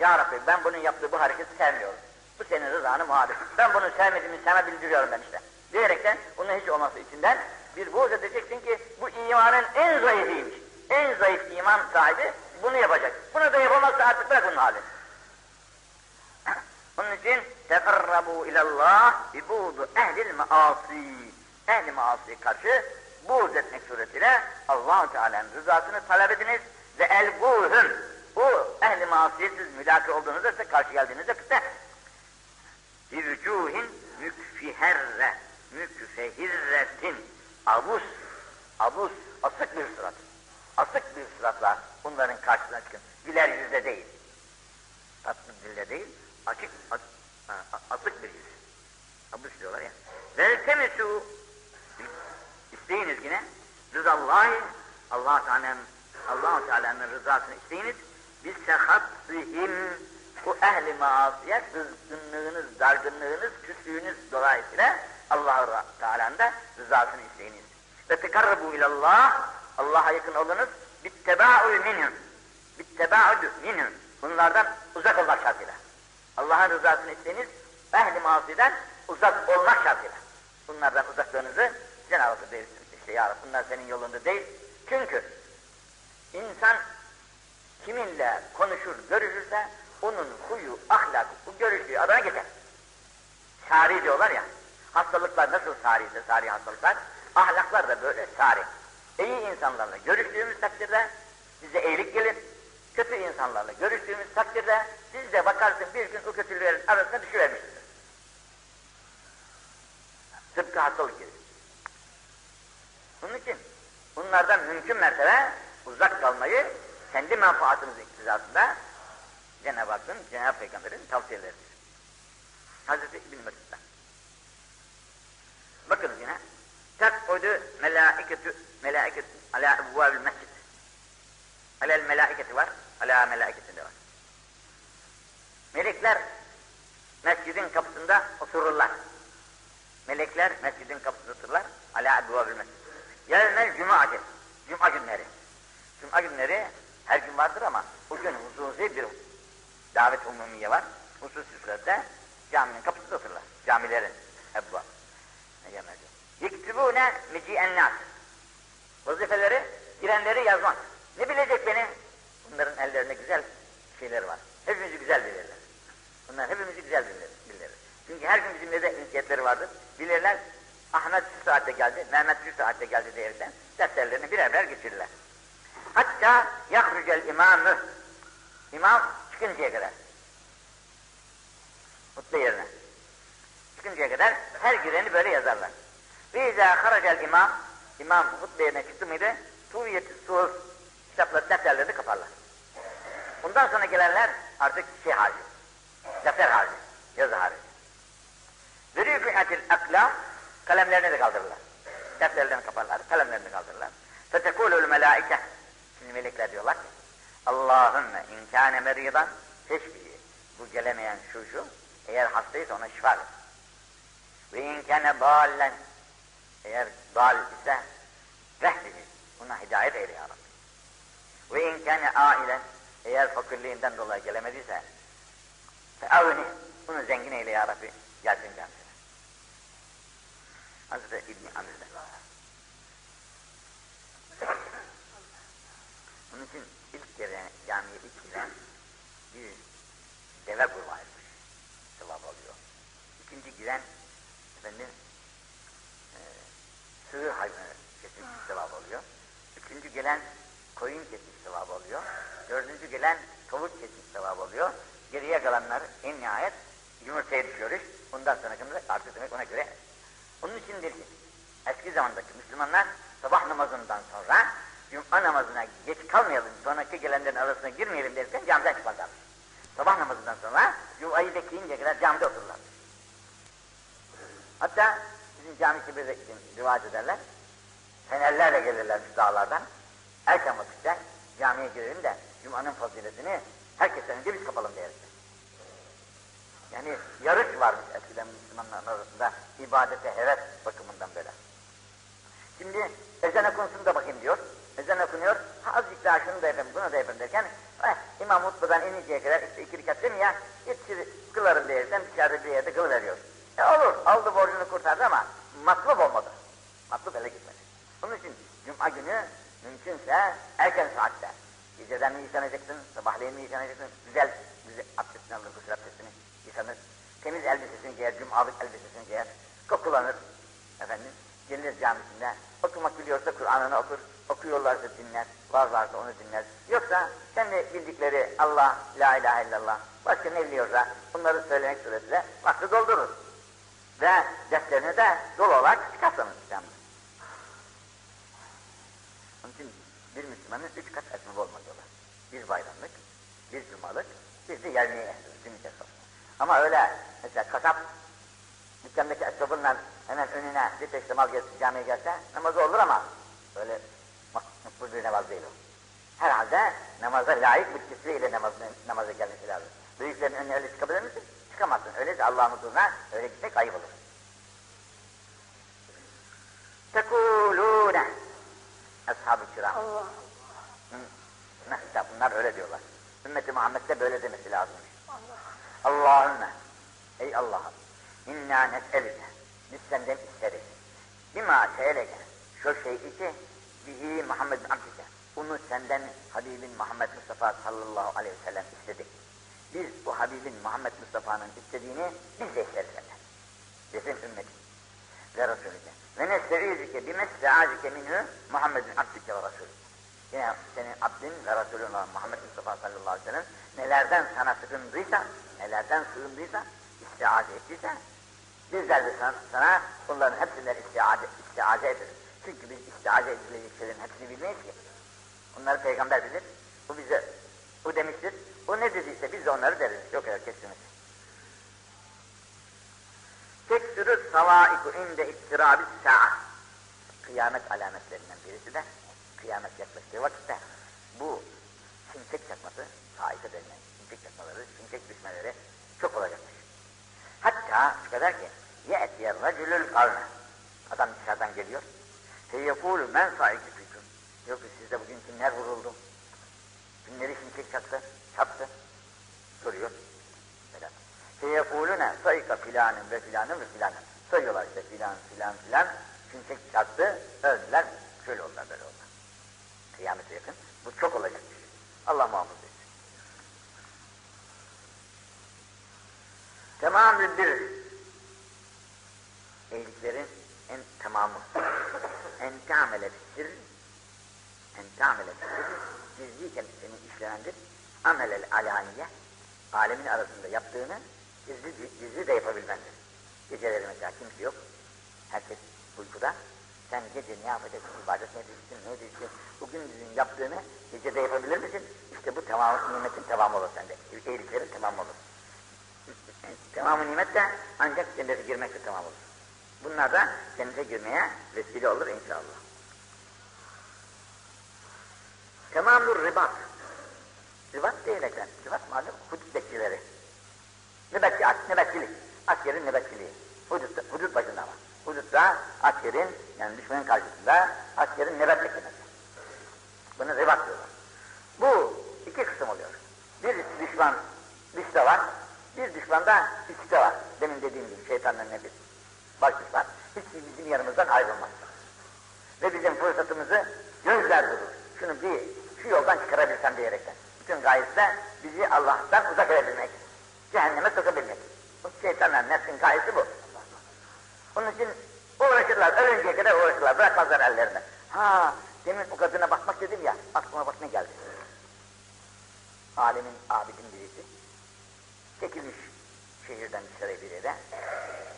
A: Ya Rabbi ben bunun yaptığı bu hareketi sevmiyorum. Bu senin rızanı muhalif. Ben bunu sevmediğimi sana bildiriyorum ben işte. Diyerekten bunun hiç olması içinden bir buğz edeceksin ki bu imanın en zayıfıymış. En zayıf iman sahibi bunu yapacak. Bunu da yapamazsa artık bırak onun halini. <clears throat> Onun için tekarrabu ilallah bi buğdu ehlil maasi. Ehli maasi karşı buğz etmek suretiyle allah Teala'nın rızasını talep ediniz ve elguhum. Bu ehli maasiye siz mülaki olduğunuzda karşı geldiğinizde kısa. Bircuhin mükfiherre, mükfehirretin, avus, avus, asık bir surat. Asık bir suratla bunların karşısına çıkın. Güler yüzde değil. Tatlı dille değil, açık, as, asık bir yüz. Abus diyorlar ya. Veltemisu, isteyiniz yine, rızallahi, Allah Teala'nın Allah Teala'nın rızasını isteyiniz. Biz sehatsihim bu ehli maasiyet kızgınlığınız, dargınlığınız, küslüğünüz dolayısıyla Allah Teala'nın da rızasını isteyiniz. Ve tekarrabu ilallah Allah'a yakın olunuz. Bitteba'u minhum. Bitteba'u minhum. Bunlardan uzak olmak şartıyla. Allah'ın rızasını isteyiniz. Ehli masiden uzak olmak şartıyla. Bunlardan uzaklığınızı Cenab-ı Hak. İşte ya Rabbi bunlar senin yolunda değil. Çünkü insan kiminle konuşur, görüşürse onun huyu, ahlakı, bu görüştüğü adama geçer. Sari diyorlar ya, hastalıklar nasıl sariyse sari hastalıklar, ahlaklar da böyle sari. İyi insanlarla görüştüğümüz takdirde bize iyilik gelir, kötü insanlarla görüştüğümüz takdirde siz de bakarsın bir gün o kötülüklerin arasına düşüvermişsiniz. Tıpkı hastalık gibi. Bunun için bunlardan mümkün mertebe uzak kalmayı kendi menfaatımız iktizasında Cenab-ı Hakk'ın, Cenab-ı Peygamber'in tavsiyeleridir. Hazreti İbn Mesud'dan. Bakınız yine. Tek'udu melâiketü melâiketü alâ ebvâbil mescid. Alel melâiketi var, alâ melâiketinde var. Melekler mescidin kapısında otururlar. Melekler mescidin kapısında otururlar. Alâ ebvâbil mescid. Yevmel cuma'ati. Cuma günleri. Cuma günleri her gün vardır ama bugün hususi bir davet umumiye var. Hususi surette caminin kapısında otururlar. Camilerin ebva. Yektibune meci'en nas. Vazifeleri girenleri yazmak. Ne bilecek beni? Bunların ellerinde güzel şeyler var. Hepimizi güzel bilirler. Bunlar hepimizi güzel bilirler. bilirler. Çünkü her gün bizimle de inisiyetleri vardır. Bilirler Ahmet şu saatte geldi, Mehmet şu saatte geldi diyerekten defterlerini birer birer geçirirler. Hatta yahrucel imamı İmam çıkıncaya kadar. Hutbe yerine. Çıkıncaya kadar her gireni böyle yazarlar. Ve izâ haracel imam İmam hutbe yerine çıktı mıydı? Tuviyeti suhuf kitapları, defterlerini kaparlar. Bundan sonra gelenler artık şey hali, defter hali, yazı hali. Ve rüfi'atil akla kalemlerini de kaldırırlar. Defterlerini kaparlar, kalemlerini kaldırırlar. Fetekulul melaike. Şimdi melekler diyorlar ki Allahümme inkâne meridan teşbihi. Bu gelemeyen şu şu, eğer hastaysa ona şifa ver. Ve inkâne dâllen, eğer dal ise vehdihi, ona hidayet eyle ya Rabbi. Ve inkâne âilen, eğer fakirliğinden dolayı gelemediyse, fe'avni, bunu zengin eyle ya Rabbi, gelsin kendisine. Hazreti İbni Amir'den. Onun için ilk kere camiye ilk giren bir deve kurbanıymış. Sevap alıyor. İkinci giren efendim e, sığır hayvanı kesmiş sevap alıyor. Üçüncü gelen koyun kesmiş sevap alıyor. Dördüncü gelen tavuk kesmiş sevap alıyor. Geriye kalanlar en nihayet yumurtaya düşüyor iş. Bundan sonrakında artık demek ona göre. Onun için ki eski zamandaki Müslümanlar sabah namazından sonra Cuma namazına geç kalmayalım, sonraki gelenlerin arasına girmeyelim derken camiden çıkarlarmış. Sabah namazından sonra Cuma'yı bekleyinceye kadar camide otururlar. Hatta bizim cami kibirde rivayet ederler. Fenerlerle gelirlermiş dağlardan. Erken vakitte camiye girelim de Cuma'nın faziletini herkesten önce biz kapalım deriz. Yani yarış varmış eskiden Müslümanların arasında ibadete heves bakımından böyle. Şimdi ezan okunsun da bakayım diyor. Ezan okunuyor. Azıcık daha şunu da yapayım, bunu da yapayım derken eh, İmam hutbeden ininceye kadar işte iki rekat değil mi ya? Yetişir kılarım diyerekten dışarıda bir yerde kılıveriyor. E olur, aldı borcunu kurtardı ama matlub olmadı. Matlub ele gitmedi. Onun için Cuma günü mümkünse erken saatte geceden mi yıkanacaksın, sabahleyin mi yıkanacaksın, güzel, güzel abdestini alır, kusur abdestini yıkanır, temiz elbisesini giyer, cumalık elbisesini giyer, kokulanır, efendim, gelir camisinde, okumak biliyorsa Kur'an'ını okur, okuyorlarsa dinler, var varsa onu dinler. Yoksa kendi bildikleri Allah, La ilahe illallah, başka ne biliyorsa bunları söylemek suretiyle vakti doldurur. Ve defterini de dolu olarak çıkarsanız İslam'da. Onun için bir Müslümanın üç kat esnaf olmak yolu. Bir bayramlık, bir cumalık, bir de yerliğe esnaf, günlük esnaf. Ama öyle mesela kasap dükkandaki esnafınla hemen önüne bir teşte mal gelsin, camiye gelse namazı olur ama öyle makbul bir namaz değil o. Herhalde namaza layık bir kisveyle namaz, namaza gelmesi lazım. Büyüklerin önüne öyle çıkabilir misin? Çıkamazsın. Öyleyse Allah'ın huzuruna öyle gitmek ayıp olur. Tekulûne Ashab-ı kiram. Allah Allah. Bunlar öyle diyorlar. Ümmeti Muhammed'de böyle demesi lazımmış. Allah. Allahümme Ey Allah'ım inna nes'elike biz senden isteriz. Bima se'eleke şu şeyi ki bihi Muhammed abdike. Bunu senden Habibin Muhammed Mustafa sallallahu aleyhi ve sellem istedik. Biz bu Habibin Muhammed Mustafa'nın istediğini biz de isteriz senden. Bizim ümmetin ve Resulüke. Ve nestevizike bimesta'azike minhu Muhammedin abdike ve Resulü. Yine senin abdin ve Resulün olan Muhammed Mustafa sallallahu aleyhi ve sellem nelerden sana sıkıntıysa, nelerden sığındıysa, istiaze ettiyse bizler de sana, sana bunların hepsinden istiaze, istiaze ederiz. Çünkü biz istiaze edilecek şeylerin hepsini bilmeyiz ki. Onları peygamber bilir. Bu bize, bu demiştir. O ne dediyse biz de onları deriz. Yok kadar kesiniz. Teksürü savaiku inde ittirabi sa'a. Kıyamet alametlerinden birisi de kıyamet yaklaştığı vakitte bu şimşek çakması, saika denilen şimşek çakmaları, şimşek düşmeleri çok olacakmış. Hatta şu kadar ki ye'tiye racülül kavme. Adam dışarıdan geliyor. Feyyekûlü men saiki fiküm. Yok sizde bugün kimler vuruldu? Kimleri şimşek çaktı? Çaktı. Soruyor. Böyle. Feyekulune sayıka filanın ve filanın ve filanın. Sayıyorlar işte filan filan filan. Şimşek çaktı, öldüler, şöyle oldular böyle oldular. Kıyamete yakın. Bu çok olacakmış. Allah muhafaza etsin. Tamamül bir iyiliklerin en tamamı. En ta'mele sir en ta'mele sir gizliyken senin işlenendir. Amelel alaniye alemin arasında yaptığını gizli, gizli de yapabilmendir. Geceleri mesela kimse yok. Herkes uykuda. Sen gece ne yapacaksın, ibadet ne edeceksin, ne edeceksin, bugün bizim yaptığını gecede yapabilir misin? İşte bu tamamı nimetin tamamı olur sende. İyiliklerin tamamı olur. <laughs> Tamamı nimet de ancak cennete girmekle tamam olur. Bunlar da cennete girmeye vesile olur inşallah. Tamamur ribat. Ribat diyerekten, ribat malum hudut bekçileri. Nöbetçi, nöbetçilik. Askerin nöbetçiliği. Hudut, hudut başında ama. Hudutta askerin, yani düşmanın karşısında askerin nöbet beklemesi. Bunu ribat diyorlar. Bu iki kısım oluyor. Bir düşman dışta var, bir düşman da içte var. Demin dediğim gibi şeytanın nefis. Baş düşman. Hiç bizim yanımızdan ayrılmaz. Ve bizim fırsatımızı gözler durur. Şunu bir, şu yoldan çıkarabilsem diyerekten. Bütün gayesi de bizi Allah'tan uzak edebilmek. Cehenneme sokabilmek. Bu şeytanın nefsin gayesi bu. Onun için uğraşırlar, ölünceye kadar uğraşırlar, bırakmazlar ellerine. Ha, demin o kadına bakmak dedim ya, aklıma bak ne geldi. Alemin, abidin birisi. Çekilmiş şehirden dışarı bir yere.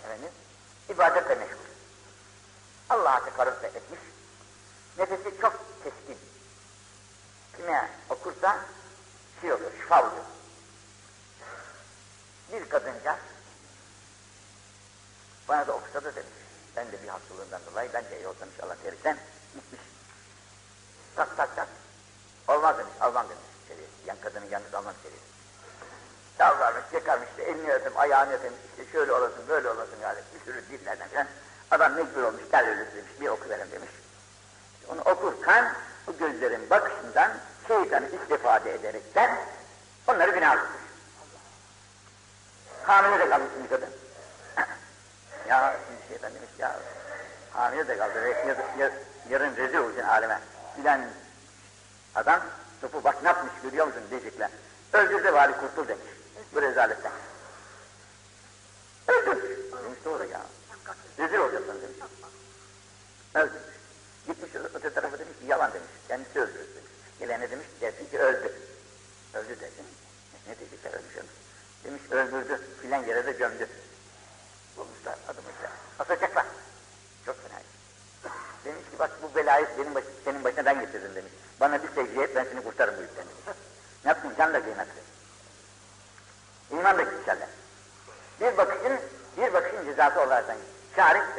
A: Efendim, ibadetle meşgul. Allah'a tekarruf etmiş. Nefesi çok keskin. Kime okursa şey olur, şifa olur. Bir kadınca bana da okusa da demiş. Ben de bir hastalığından dolayı ben de yoldan inşallah dersen gitmiş. Tak tak tak. Olmaz demiş, almam demiş içeriye. Yan kadını yalnız almam içeriye. Yalvarmış, yakarmış, işte elini öpüm, ayağını öpüm, işte şöyle olasın, böyle olasın yani bir sürü dillerden falan. Adam mecbur olmuş, gel öyle demiş, bir oku verin demiş. Onu okurken bu gözlerin bakışından şeytanı istifade ederekten onları günah tutmuş. Hamile de kalmış bir kadın. <clears throat> ya şimdi şeytan demiş ya hamile de kaldı yar, yar, yarın rezil olacaksın aleme. Bilen adam topu bak ne yapmış görüyor musun diyecekler. Öldürdü bari kurtul demiş bu rezaletten. Öldür. Demiş doğru ya. Rezil olacaksın demiş. Öldürmüş. Gitmiş öte tarafa demiş ki yalan demiş. Kendisi öldürdü demiş. Gelene demiş dersin ki öldü. Öldü dersin. Ne diyecekler ölmüş ölmüş. Demiş öldürdü. Filan yere de gömdü. Bulmuşlar adımı işte. Asacaklar. Çok fena. Demiş ki bak bu belayı benim baş, senin başına ben getirdim demiş. Bana bir secde et ben seni kurtarırım bu yükten demiş. Ne yaptın? Can da kıymetli. İman da güçlerler. Bir bakışın, bir bakışın cezası olarak şahit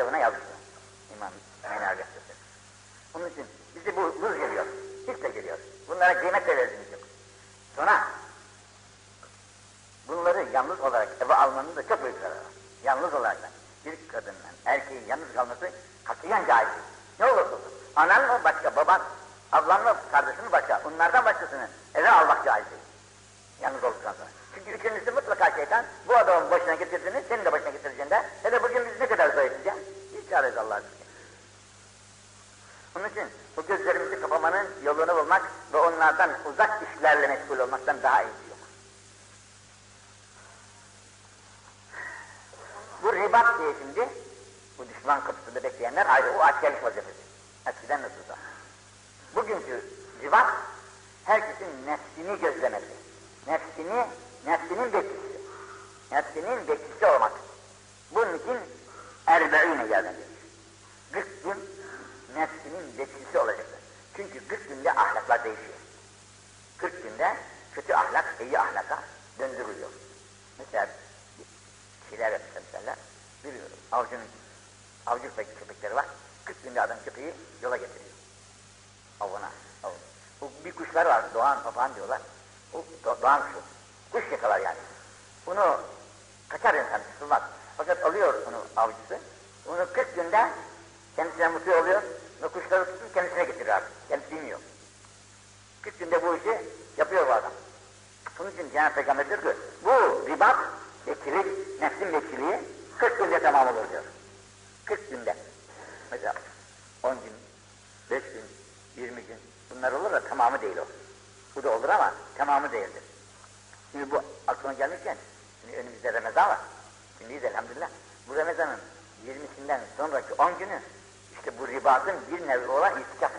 A: olan itikaf.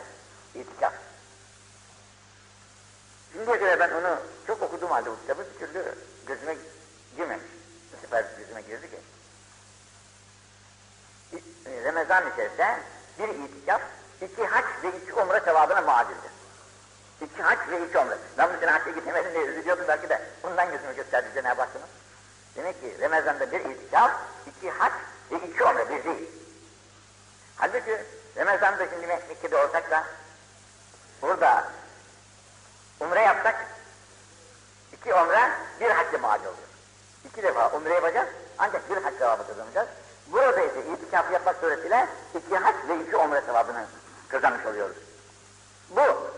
A: İtikaf. Şimdiye kadar ben onu çok okudum halde bu kitabı bir türlü gözüme girmemiş. Bu sefer gözüme girdi ki. Ramazan içerisinde bir itikaf, iki haç ve iki umre sevabına muadildir. İki haç ve iki umre. Ben bu sene hacca gidemedim diye üzülüyordum belki de bundan gözüme gösterdi Cenab-ı Hakk'ın. Demek ki Ramazan'da bir itikaf, iki haç ve iki umre bir değil. Halbuki Ramazan'da şimdi Mekke'de olsak da burada umre yapsak iki umre bir hacca muadil oluyor. İki defa umre yapacağız ancak bir hac sevabı kazanacağız. Burada ise itikaf yapmak suretiyle iki hac ve iki umre sevabını kazanmış oluyoruz. Bu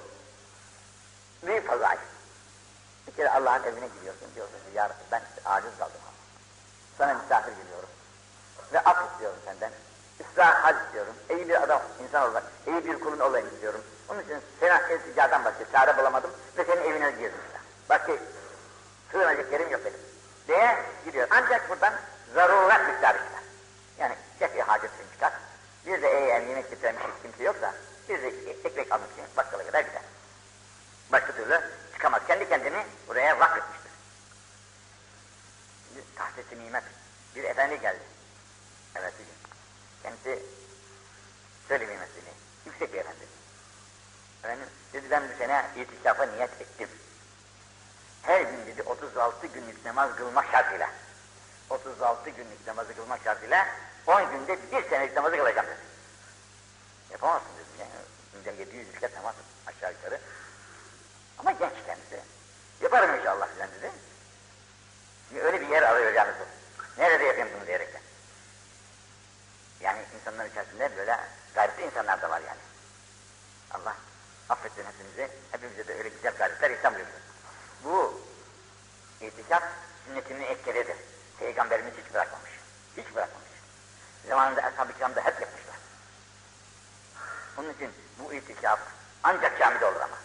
A: büyük fazail. Bir kere Allah'ın evine gidiyorsun diyorsun ki ya Rabbi ben aciz kaldım. Sana misafir geliyorum. Ve af istiyorum senden. İsra hal istiyorum. İyi bir adam, insan olarak, iyi bir kulun olayım istiyorum. Onun için sana ilticadan başka çare bulamadım ve senin evine girdim işte. Başka sığınacak yerim yok benim. Diye gidiyor. Ancak buradan zaruret miktarı çıkar. Yani şefi hacetini çıkar. Bir de eğer yemek hiç kimse yoksa bir de ekmek almak için bakkala kadar gider. Başka türlü çıkamaz. Kendi kendini buraya vakfetmiştir. Tahtesi nimet. Bir efendi geldi. Evet Kendisi söylemeyeyim mesleğini. Yüksek bir efendi. Efendim dedi ben bu sene itikafa niyet ettim. Her gün dedi 36 günlük namaz kılmak şartıyla. 36 günlük namazı kılmak şartıyla 10 günde bir senelik namazı kılacağım dedi. Yapamazsın dedim ya. Günden 700 ülke namaz aşağı yukarı. Ama genç kendisi. Yaparım inşallah filan dedi. Şimdi öyle bir yer arıyor yalnız. Nerede yapayım bunu diyerekten. Yani insanların içerisinde böyle gayretli insanlar da var yani. Allah affetsin hepimizi, hepimize de öyle güzel gayretler ihsan buyursun. Bu itikaf sünnetinin etkileridir. Peygamberimiz hiç bırakmamış. Hiç bırakmamış. Zamanında da hep yapmışlar. Onun için bu itikaf ancak camide olur ama.